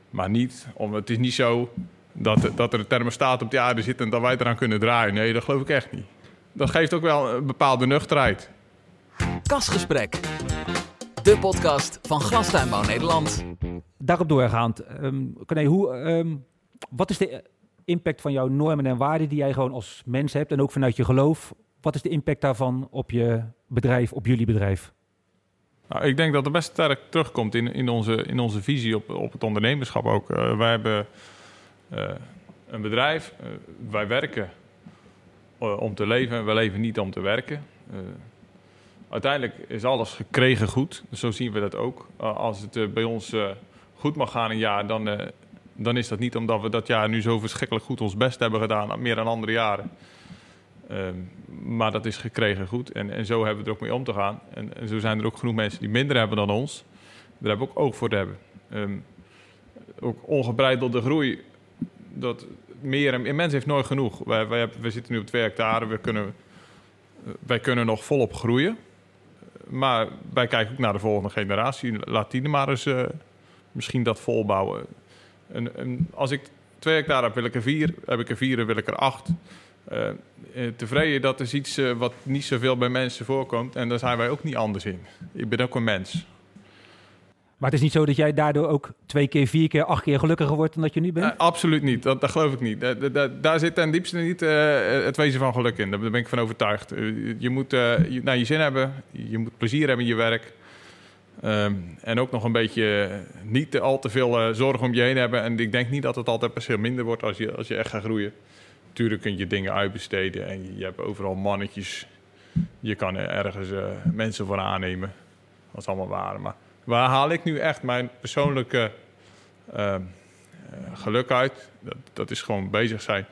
Maar niet, om, het is niet zo dat, dat er een thermostaat op die aarde zit en dat wij eraan kunnen draaien. Nee, dat geloof ik echt niet. Dat geeft ook wel een bepaalde nuchterheid. Kasgesprek. De podcast van Glastuinbouw Nederland. Daarop doorgaand, ehm Corné, hoe, ehm, wat is de impact van jouw normen en waarden die jij gewoon als mens hebt en ook vanuit je geloof? Wat is de impact daarvan op je bedrijf, op jullie bedrijf? Nou, ik denk dat het best sterk terugkomt in, in, onze, in onze visie op, op het ondernemerschap ook. Eh, wij hebben eh, een bedrijf, eh, wij werken om te leven, we leven niet om te werken. Uiteindelijk is alles gekregen goed, zo zien we dat ook. Als het bij ons goed mag gaan een jaar, dan, dan is dat niet omdat we dat jaar nu zo verschrikkelijk goed ons best hebben gedaan, meer dan andere jaren. Ehm, maar dat is gekregen goed. En, en zo hebben we er ook mee om te gaan. En, en zo zijn er ook genoeg mensen die minder hebben dan ons. Daar hebben we ook oog voor te hebben. Ehm, ook ongebreidelde groei. Dat meer en, en mens heeft nooit genoeg. Wij, wij zitten nu op 2 hectare. We kunnen, wij kunnen nog volop groeien. Maar wij kijken ook naar de volgende generatie. Laat die maar eens eh, misschien dat volbouwen. Als ik 2 hectare heb, wil ik er vier. Heb ik er vier, dan wil ik er acht. Eh, eh, tevreden, dat is iets eh, wat niet zoveel bij mensen voorkomt. En daar zijn wij ook niet anders in. Ik ben ook een mens. Maar het is niet zo dat jij daardoor ook twee keer, vier keer, acht keer gelukkiger wordt dan dat je nu bent? Absoluut niet, dat, dat geloof ik niet. Da- da- da- daar zit ten diepste niet het wezen van geluk in. Daar ben ik van overtuigd. Je moet je, naar je zin hebben, je moet plezier hebben in je werk. Ehm, en ook nog een beetje niet al te veel eh, zorg om je heen hebben. En ik denk niet dat het altijd per se minder wordt als je, als je echt gaat groeien. Tuurlijk kun je dingen uitbesteden en je, hebt overal mannetjes. Je kan er ergens eh, mensen voor aannemen. Dat is allemaal waar. Maar waar haal ik nu echt mijn persoonlijke ehm, eh, geluk uit? Dat, dat is gewoon bezig zijn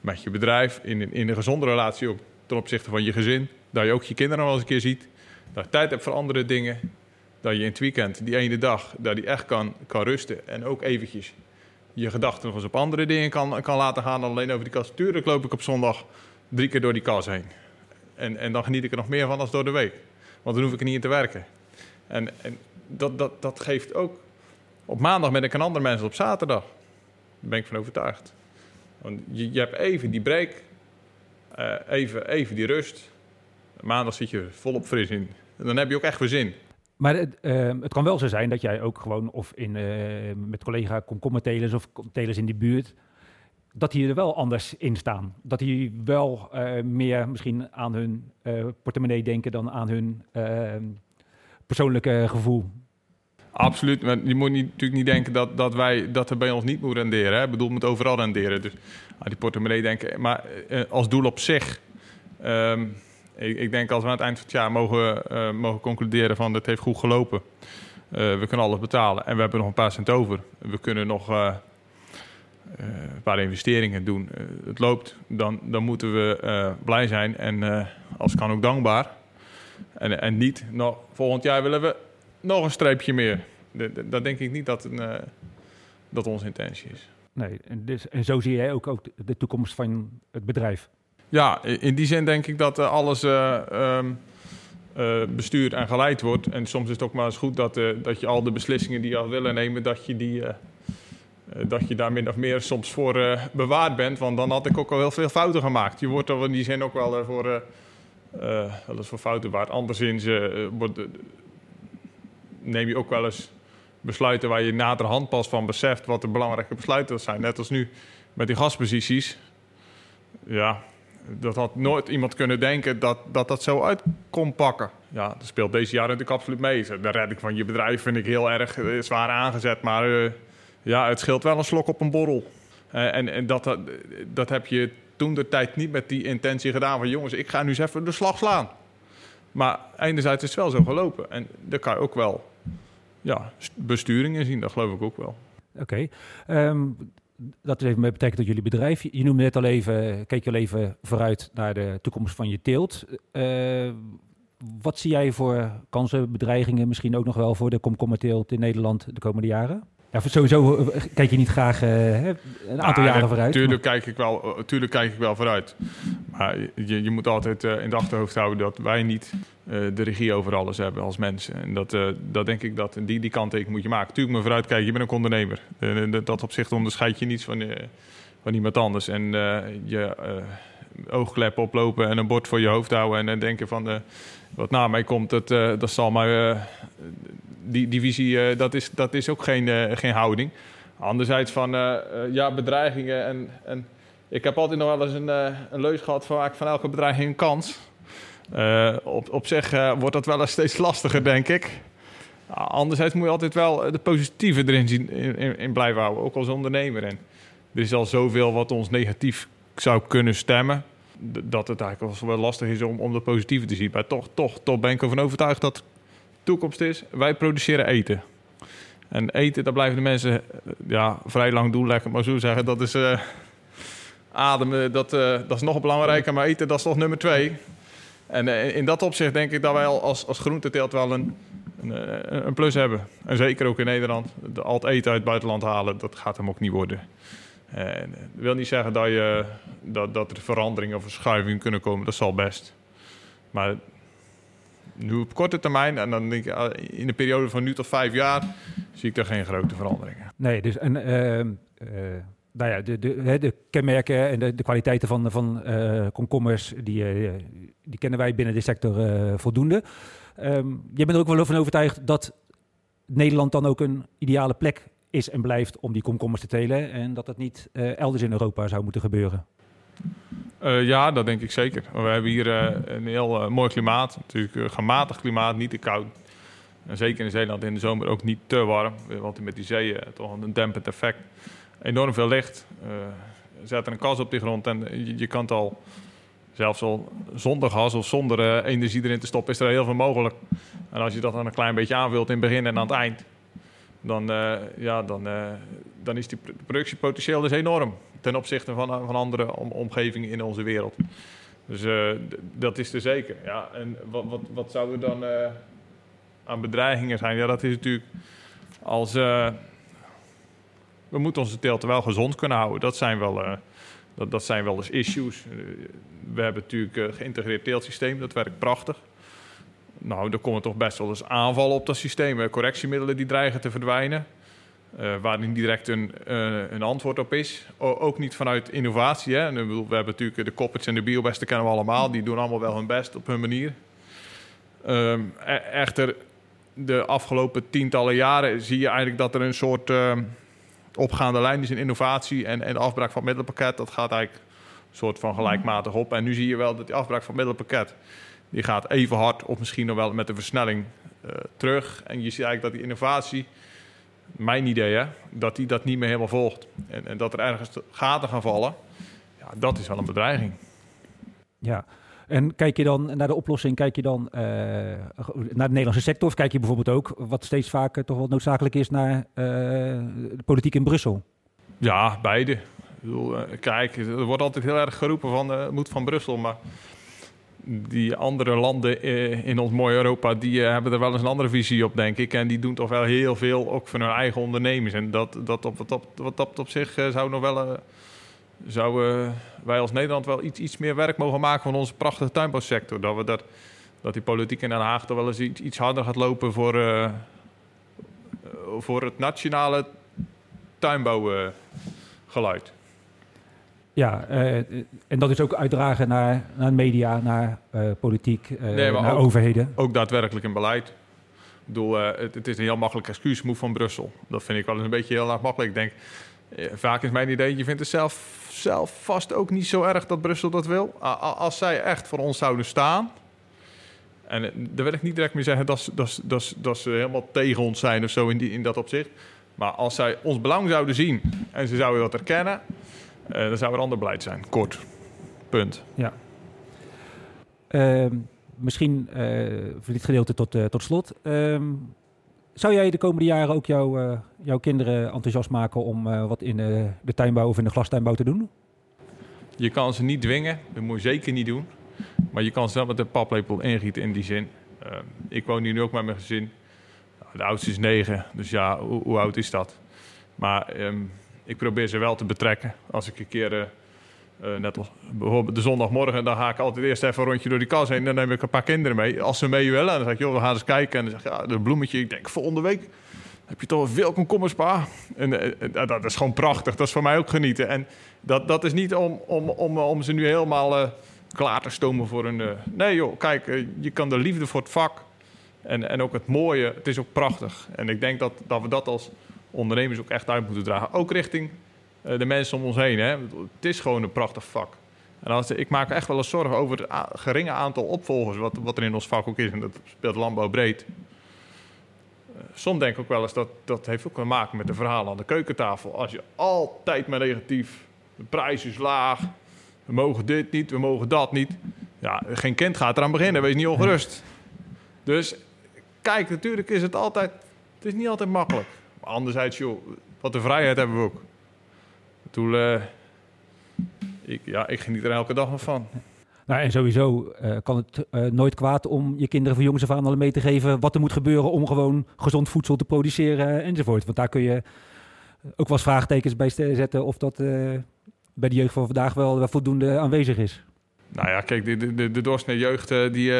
met je bedrijf. In, in een gezonde relatie ten opzichte van je gezin. Dat je ook je kinderen nog eens een keer ziet. Dat je tijd hebt voor andere dingen. Dat je in het weekend, die ene dag, dat je echt kan, kan rusten. En ook eventjes je gedachten nog eens op andere dingen kan, kan laten gaan dan alleen over die kas. Tuurlijk loop ik op zondag drie keer door die kas heen. En, en dan geniet ik er nog meer van als door de week. Want dan hoef ik er niet in te werken. En, en dat, dat, dat geeft ook... Op maandag ben ik een ander mens op zaterdag. Daar ben ik van overtuigd. Want je, je hebt even die break. eh, even, even die rust. Maandag zit je volop fris in. En dan heb je ook echt weer zin. Maar het, ehm, het kan wel zo zijn dat jij ook gewoon of in, eh, met collega komkommertelers of telers in die buurt, dat die er wel anders in staan. Dat die wel eh, meer misschien aan hun eh, portemonnee denken dan aan hun ehm, persoonlijke gevoel. Absoluut. Je moet niet, natuurlijk niet denken dat, dat, wij, dat er bij ons niet moet renderen. Hè? Ik bedoel, moet overal renderen. Dus aan die portemonnee denken. Maar eh, als doel op zich... ik, ik denk als we aan het eind van het jaar mogen, eh, mogen concluderen van... het heeft goed gelopen. Eh, we kunnen alles betalen. En we hebben nog een paar cent over. We kunnen nog eh, een paar investeringen doen. Het loopt. Dan, dan moeten we blij zijn. En als kan ook dankbaar. En, en niet, nou, volgend jaar willen we nog een streepje meer. Dat denk ik niet dat, een, dat onze intentie is. Nee, en, dus, en zo zie jij ook, ook de toekomst van het bedrijf. Ja, in die zin denk ik dat eh, alles eh, ehm, eh, bestuurd en geleid wordt. En soms is het ook maar eens goed dat, dat je al de beslissingen die je al willen nemen, dat je, die, dat je daar min of meer soms voor bewaard bent. Want dan had ik ook al heel veel fouten gemaakt. Je wordt er in die zin ook wel voor, eens voor fouten bewaard. Anderszins neem je ook wel eens besluiten waar je naderhand pas van beseft wat de belangrijke besluiten zijn. Net als nu met die gasposities. Ja, Dat had nooit iemand kunnen denken dat dat, dat zo uit kon pakken. Ja, dat speelt deze jaar natuurlijk absoluut mee. De redding van je bedrijf vind ik heel erg eh, zwaar aangezet. Maar uh, ja, het scheelt wel een slok op een borrel. Uh, en en dat, dat heb je toen de tijd niet met die intentie gedaan van... jongens, ik ga nu eens even de slag slaan. Maar enerzijds is het wel zo gelopen. En daar kan je ook wel ja, besturing in zien, dat geloof ik ook wel. Oké. Um, dat even betekent dat jullie bedrijf, je noemde net al even, keek je al even vooruit naar de toekomst van je teelt. Uh, wat zie jij voor kansen, bedreigingen, misschien ook nog wel voor de komkommerteelt in Nederland de komende jaren? Ja, sowieso eh, kijk je niet graag uh, een aantal jaren vooruit. Tuurlijk kijk, ik wel, tuurlijk kijk ik wel vooruit. Maar je, je moet altijd uh, in de achterhoofd houden dat wij niet uh, de regie over alles hebben als mensen. En dat, dat denk ik dat die, die kanttekening moet je maken. Tuurlijk maar vooruit kijken, je bent een ondernemer. dat opzicht onderscheid je niets van, van iemand anders. En je oogklep oplopen en een bord voor je hoofd houden en dan denken van wat na mij komt, dat, dat zal maar die, die visie, eh, dat, is, dat is ook geen, eh, geen houding. Anderzijds van, eh, ja, bedreigingen. En, en ik heb altijd nog wel eens een, een leus gehad van, van elke bedreiging een kans. op, op zich wordt dat wel eens steeds lastiger, denk ik. Anderzijds moet je altijd wel de positieve erin zien, in, in, blijven houden, ook als ondernemer. En er is al zoveel wat ons negatief zou kunnen stemmen, dat het eigenlijk wel lastig is om, om de positieve te zien. Maar toch, toch, toch ben ik ervan overtuigd dat toekomst is, wij produceren eten. En eten, daar blijven de mensen eh, ja, vrij lang doen, lekker maar zo zeggen. Dat is uh, ademen, dat, uh, dat is nog belangrijker, maar eten, dat is toch nummer twee. En in dat opzicht denk ik dat wij als, als groenteteelt wel een, een, een, plus hebben. En zeker ook in Nederland. De, al het eten uit het buitenland halen, dat gaat hem ook niet worden. En dat wil niet zeggen dat, je, dat, dat er veranderingen of verschuivingen kunnen komen. Dat zal best. Maar nu op korte termijn, en dan denk ik ah, in een periode van nu tot vijf jaar, zie ik daar geen grote veranderingen. Nee, dus en, uh, uh, nou ja, de, de, de kenmerken en de, de kwaliteiten van, van uh, komkommers, die, die kennen wij binnen de sector voldoende. Um, jij bent er ook wel van overtuigd dat Nederland dan ook een ideale plek is en blijft om die komkommers te telen en dat dat niet elders in Europa zou moeten gebeuren? Uh, ja, dat denk ik zeker. We hebben hier uh, een heel uh, mooi klimaat. Natuurlijk gematigd klimaat, niet te koud. En zeker in Zeeland in de zomer ook niet te warm. Want met die zeeën toch een dempend effect. Enorm veel licht. zet er een kas op die grond en je, je kan het al... Zelfs al zonder gas of zonder energie erin te stoppen, is er heel veel mogelijk. En als je dat dan een klein beetje aanvult in het begin en aan het eind... dan, ja, dan, dan is die productiepotentieel dus enorm ten opzichte van, van andere omgevingen in onze wereld. Dus dat is er zeker. Ja, en wat, wat, wat zou er dan aan bedreigingen zijn? Ja, dat is natuurlijk als. We moeten onze teelt wel gezond kunnen houden. Dat zijn wel, dat, dat zijn wel eens issues. we hebben natuurlijk een geïntegreerd teeltsysteem, dat werkt prachtig. Nou, er komen toch best wel eens aanvallen op dat systeem. Correctiemiddelen die dreigen te verdwijnen. Uh, waar niet direct een, uh, een antwoord op is. Ook niet vanuit innovatie. Hè. We hebben natuurlijk de Coppets en de Biobesten kennen we allemaal. Die doen allemaal wel hun best op hun manier. Um, e echter, de afgelopen tientallen jaren zie je eigenlijk dat er een soort uh, opgaande lijn is in innovatie en, en de afbraak van het middelenpakket. Dat gaat eigenlijk een soort van gelijkmatig op. En nu zie je wel dat die afbraak van het middelenpakket die gaat even hard of misschien nog wel met een versnelling terug. En je ziet eigenlijk dat die innovatie mijn idee, hè, dat hij dat niet meer helemaal volgt. En, en dat er ergens gaten gaan vallen, ja, dat is wel een bedreiging. Ja, en kijk je dan naar de oplossing, kijk je dan uh, naar de Nederlandse sector, of kijk je bijvoorbeeld ook, wat steeds vaker toch wel noodzakelijk is, naar uh, de politiek in Brussel? Ja, beide. Ik bedoel, kijk, er wordt altijd heel erg geroepen van het moet van Brussel, maar die andere landen eh, in ons mooie Europa, die eh, hebben er wel eens een andere visie op, denk ik. En die doen toch wel heel veel, ook voor hun eigen ondernemers. En dat, dat op, wat, op, wat dat op zich uh, zou nog wel... Zouden wij als Nederland wel iets, iets meer werk mogen maken van onze prachtige tuinbouwsector. Dat, we dat, dat die politiek in Den Haag toch wel eens iets, iets harder gaat lopen voor, voor het nationale tuinbouwgeluid. Ja, uh, en dat is ook uitdragen naar, naar media, naar uh, politiek, uh, nee, naar ook, overheden. Ook daadwerkelijk in beleid. Ik bedoel, het, het, is een heel makkelijk excuusmove van Brussel. Dat vind ik wel eens een beetje heel erg makkelijk. Ik denk, eh, vaak is mijn idee, je vindt het zelf, zelf vast ook niet zo erg dat Brussel dat wil. Als zij echt voor ons zouden staan... En eh, daar wil ik niet direct mee zeggen dat, ze- dat, dat, dat ze helemaal tegen ons zijn of zo in, die, in dat opzicht. Maar als zij ons belang zouden zien en ze zouden dat erkennen... eh, dan zou er ander beleid zijn. Kort. Punt. Ehm, misschien eh, voor dit gedeelte tot, eh, tot slot. Ehm, zou jij de komende jaren ook jouw, eh, jouw kinderen enthousiast maken om wat in de tuinbouw of in de glastuinbouw te doen? Je kan ze niet dwingen, dat moet je zeker niet doen. Maar je kan ze wel met de paplepel ingieten in die zin. Eh, ik woon hier nu ook met mijn gezin. Nou, De oudste is negen, dus ja, hoe, hoe oud is dat? Maar ehm, ik probeer ze wel te betrekken. Als ik een keer, eh, eh, net als bijvoorbeeld de zondagmorgen, dan ga ik altijd eerst even een rondje door die kas heen. Dan neem ik een paar kinderen mee. Als ze mee willen, dan zeg ik, joh, we gaan eens kijken. En dan zeg ik, ja, de bloemetje. Ik denk, volgende week heb je toch veel komkommers? En eh, dat is gewoon prachtig. Dat is voor mij ook genieten. En dat, dat is niet om, om, om, om ze nu helemaal eh, klaar te stomen voor een... nee joh, kijk, je kan de liefde voor het vak en, en ook het mooie, het is ook prachtig. En ik denk dat, dat we dat als ondernemers ook echt uit moeten dragen. Ook richting eh, de mensen om ons heen. Hè. Het is gewoon een prachtig vak. En als, ik maak echt wel eens zorgen over het geringe aantal opvolgers... Wat, wat er in ons vak ook is. En dat speelt landbouw breed. Eh, Soms denk ik ook wel eens dat dat heeft ook te maken met de verhalen aan de keukentafel. Als je altijd maar negatief, de prijs is laag, we mogen dit niet, we mogen dat niet. Ja, geen kind gaat eraan beginnen, wees niet ongerust. Dus kijk, natuurlijk is het altijd, het is niet altijd makkelijk. Maar anderzijds, joh, wat de vrijheid hebben we ook. Toen, eh, ik, ja, ik geniet er elke dag nog van. Nou, en sowieso eh, kan het eh, nooit kwaad om je kinderen van jongs af aan al mee te geven wat er moet gebeuren om gewoon gezond voedsel te produceren enzovoort. Want daar kun je ook wel eens vraagtekens bij zetten of dat bij de jeugd van vandaag wel, voldoende aanwezig is. Nou ja, kijk, de, de, de, doorsnee jeugd, die,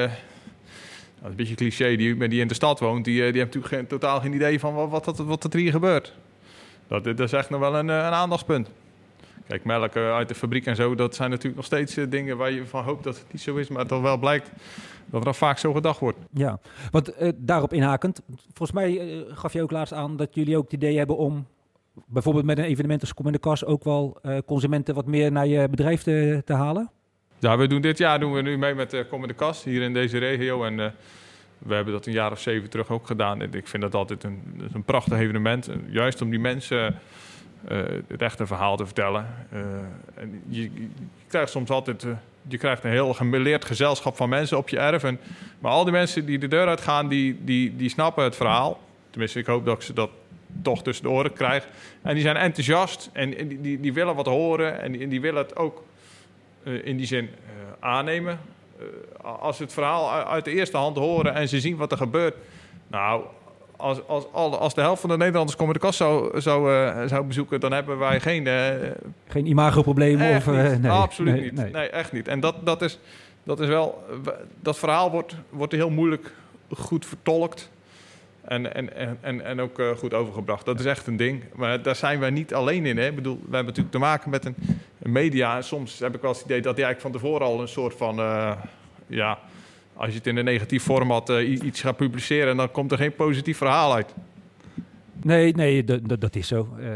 dat is een beetje cliché, die, die in de stad woont, die, eh, die heeft natuurlijk geen, totaal geen idee van wat, wat, wat er hier gebeurt. Dat, is echt nog wel een, eh, een aandachtspunt. Kijk, melk eh, uit de fabriek en zo, dat zijn natuurlijk nog steeds dingen waar je van hoopt dat het niet zo is, maar toch wel blijkt dat er vaak zo gedacht wordt. Ja, want daarop inhakend, volgens mij gaf je ook laatst aan dat jullie ook het idee hebben om bijvoorbeeld met een evenement als Kom in de Kas ook wel consumenten wat meer naar je bedrijf te, te halen. Ja, we doen dit jaar doen we nu mee met in de Kast hier in deze regio. En eh, we hebben dat een jaar of zeven terug ook gedaan. En ik vind dat altijd een, een prachtig evenement. Eh, Juist om die mensen eh, het echte verhaal te vertellen. Eh, en je, je krijgt soms altijd... eh, je krijgt een heel gemeleerd gezelschap van mensen op je erf. En, maar al die mensen die de deur uitgaan, die, die, die snappen het verhaal. Tenminste, ik hoop dat ik ze dat toch tussen de oren krijg. En die zijn enthousiast en, die, die, willen wat horen. En die, en die willen het ook in die zin uh, aannemen. Uh, als ze het verhaal uit de eerste hand horen en ze zien wat er gebeurt. Nou, als, als, als de helft van de Nederlanders de Kast zou, zou, uh, zou bezoeken, dan hebben wij geen... uh, geen imagoproblemen? Of, nee, Absoluut nee, niet. Nee. nee. echt niet. En dat, dat, is, dat is wel... Dat verhaal wordt, wordt heel moeilijk goed vertolkt. En, en, en, en ook goed overgebracht. Dat is echt een ding. Maar daar zijn wij niet alleen in. Hè? Ik bedoel, we hebben natuurlijk te maken met een media. Soms heb ik wel eens het idee dat die eigenlijk van tevoren al een soort van... Uh, ja, als je het in een negatief format uh, iets gaat publiceren... dan komt er geen positief verhaal uit. Nee, nee, dat is zo. Uh,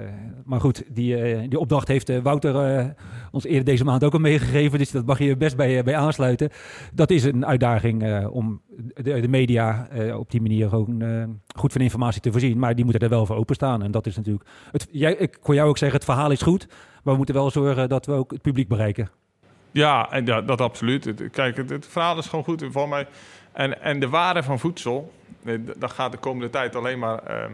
maar goed, die, die opdracht heeft Wouter ons eerder deze maand ook al meegegeven. Dus dat mag je best bij, bij aansluiten. Dat is een uitdaging om de, de media op die manier gewoon goed van informatie te voorzien. Maar die moeten er wel voor openstaan. En dat is natuurlijk... Het, jij, ik kon jou ook zeggen, het verhaal is goed. We moeten wel zorgen dat we ook het publiek bereiken. Ja, en dat, dat absoluut. Kijk, het, verhaal is gewoon goed voor mij. En, en de waarde van voedsel, dat gaat de komende tijd alleen maar... Uh,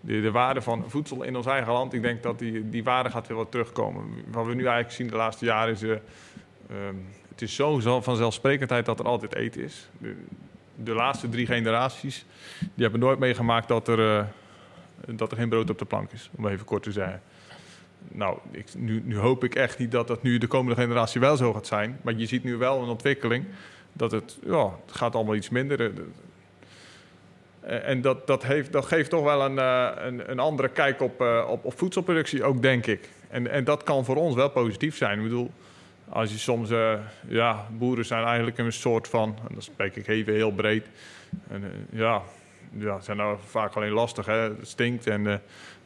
de, de, waarde van voedsel in ons eigen land, ik denk dat die, die waarde gaat weer wat terugkomen. Wat we nu eigenlijk zien de laatste jaren is... Uh, um, het is zo vanzelfsprekendheid dat er altijd eten is. De, laatste drie generaties, die hebben nooit meegemaakt dat er, uh, dat er geen brood op de plank is. Om even kort te zeggen. Nou, ik, nu, nu, hoop ik echt niet dat dat nu de komende generatie wel zo gaat zijn. Maar je ziet nu wel een ontwikkeling dat het, ja, het gaat allemaal iets minder. En dat, dat, heeft, geeft toch wel een, uh, een, een, andere kijk op, op, op, voedselproductie, ook denk ik. En, en, dat kan voor ons wel positief zijn. Ik bedoel, als je soms, ja, boeren zijn eigenlijk een soort van, en dat spreek ik even heel breed. En, ja, ja, zijn nou vaak alleen lastig. Hè? Het stinkt en uh,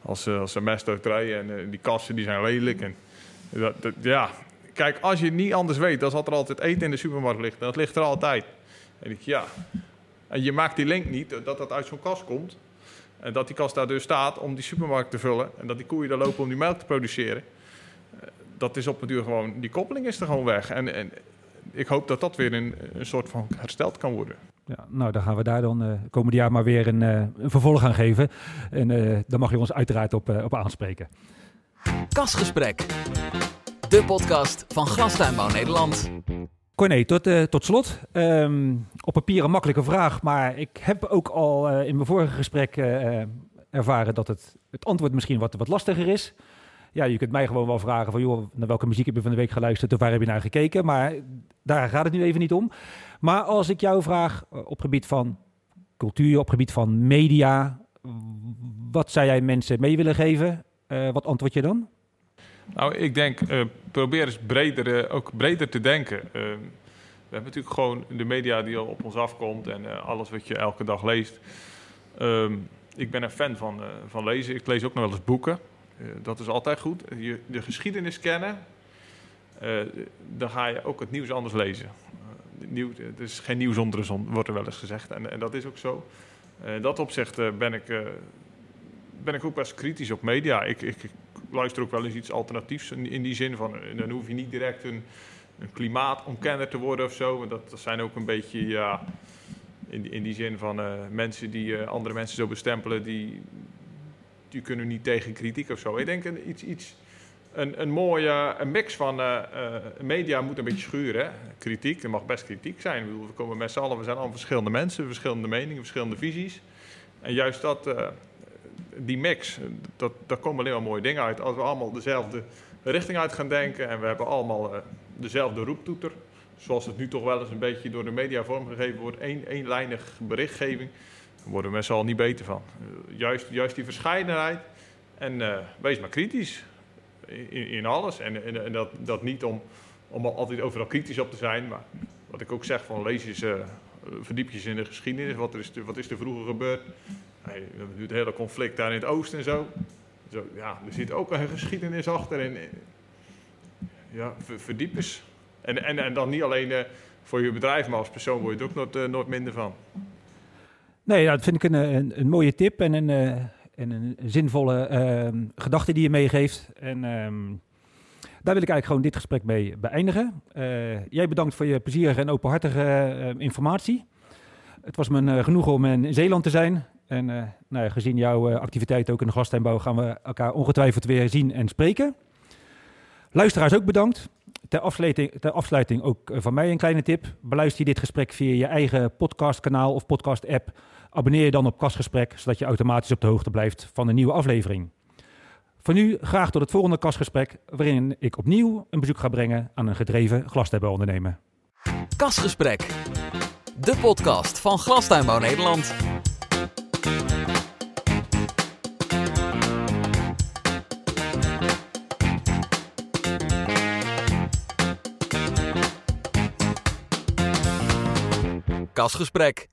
als, als ze mest uitrijden en uh, die kassen die zijn lelijk. En, dat, dat, ja, kijk, als je niet anders weet, dan zal er altijd eten in de supermarkt liggen. Dat ligt er altijd. En ik, ja, en je maakt die link niet dat dat uit zo'n kast komt. En dat die kast daar dus staat om die supermarkt te vullen. En dat die koeien daar lopen om die melk te produceren. Dat is op een duur gewoon, die koppeling is er gewoon weg. En, en ik hoop dat dat weer een, een soort van hersteld kan worden. Ja, nou, dan gaan we daar dan uh, komende jaar maar weer een, uh, een vervolg aan geven. En uh, daar mag je ons uiteraard op, op aanspreken. Kasgesprek. De podcast van Glastuinbouw Nederland. Corné, tot, tot slot. Um, op papier een makkelijke vraag, maar ik heb ook al in mijn vorige gesprek ervaren dat het, het antwoord misschien wat, wat lastiger is ja, je kunt mij gewoon wel vragen van, joh, naar welke muziek heb je van de week geluisterd of waar heb je naar gekeken? Maar daar gaat het nu even niet om. Maar als ik jou vraag eh, op gebied van cultuur, op gebied van media, wat zou jij mensen mee willen geven? Uh, wat antwoord je dan? Nou, ik denk, uh, probeer eens breder, ook breder te denken. we hebben natuurlijk gewoon de media die al op ons afkomt en alles wat je elke dag leest. Um, ik ben een fan van, van lezen. Ik lees ook nog wel eens boeken. Uh, dat is altijd goed. Je, de geschiedenis kennen, uh, dan ga je ook het nieuws anders lezen. Uh, nieuw, het is geen nieuws onder de zon, wordt er wel eens gezegd. En, en dat is ook zo. In dat opzicht ben, ik, ben ik ook best kritisch op media. Ik, ik, luister ook wel eens iets alternatiefs in, in die zin van... dan hoef je niet direct een, een klimaatontkenner te worden of zo. Dat, dat zijn ook een beetje... Ja, in, in die zin van mensen die andere mensen zo bestempelen... die, die kunnen niet tegen kritiek of zo. Ik denk een, iets, iets, een, een mooie een mix van uh, uh, media moet een beetje schuren. Kritiek, er mag best kritiek zijn. We komen met z'n allen, we zijn allemaal verschillende mensen, verschillende meningen, verschillende visies. En juist dat, uh, die mix, dat, daar komen alleen maar mooie dingen uit. Als we allemaal dezelfde richting uit gaan denken en we hebben allemaal dezelfde roeptoeter. Zoals het nu toch wel eens een beetje door de media vormgegeven wordt, één, eenlijnig berichtgeving daar worden we allen niet beter van. Juist, juist die verscheidenheid. En uh, wees maar kritisch in, in alles. En, en, en, dat, dat niet om, om altijd overal kritisch op te zijn. Maar wat ik ook zeg, van lees eens, uh, verdiep je in de geschiedenis. Wat is, wat is er vroeger gebeurd? Hey, we hebben nu het hele conflict daar in het oosten en zo. zo ja, er zit ook een geschiedenis achter. En, ja, verdiep eens. En, en, en dan niet alleen voor je bedrijf, maar als persoon word je er ook nooit, nooit minder van. Nee, dat vind ik een, een, mooie tip en een, uh, en een zinvolle uh, gedachte die je meegeeft. En um, daar wil ik eigenlijk gewoon dit gesprek mee beëindigen. Uh, jij bedankt voor je plezierige en openhartige informatie. Het was me genoegen om in Zeeland te zijn. En nou ja, gezien jouw activiteit ook in de gastuinbouw gaan we elkaar ongetwijfeld weer zien en spreken. Luisteraars ook bedankt. Ter afsluiting, ook van mij een kleine tip. Beluister je dit gesprek via je eigen podcastkanaal of podcast-app. Abonneer je dan op Kastgesprek, zodat je automatisch op de hoogte blijft van een nieuwe aflevering. Voor nu graag tot het volgende Kastgesprek, waarin ik opnieuw een bezoek ga brengen aan een gedreven glastuinbouwondernemer. Kastgesprek, de podcast van Glastuinbouw Nederland. Kasgesprek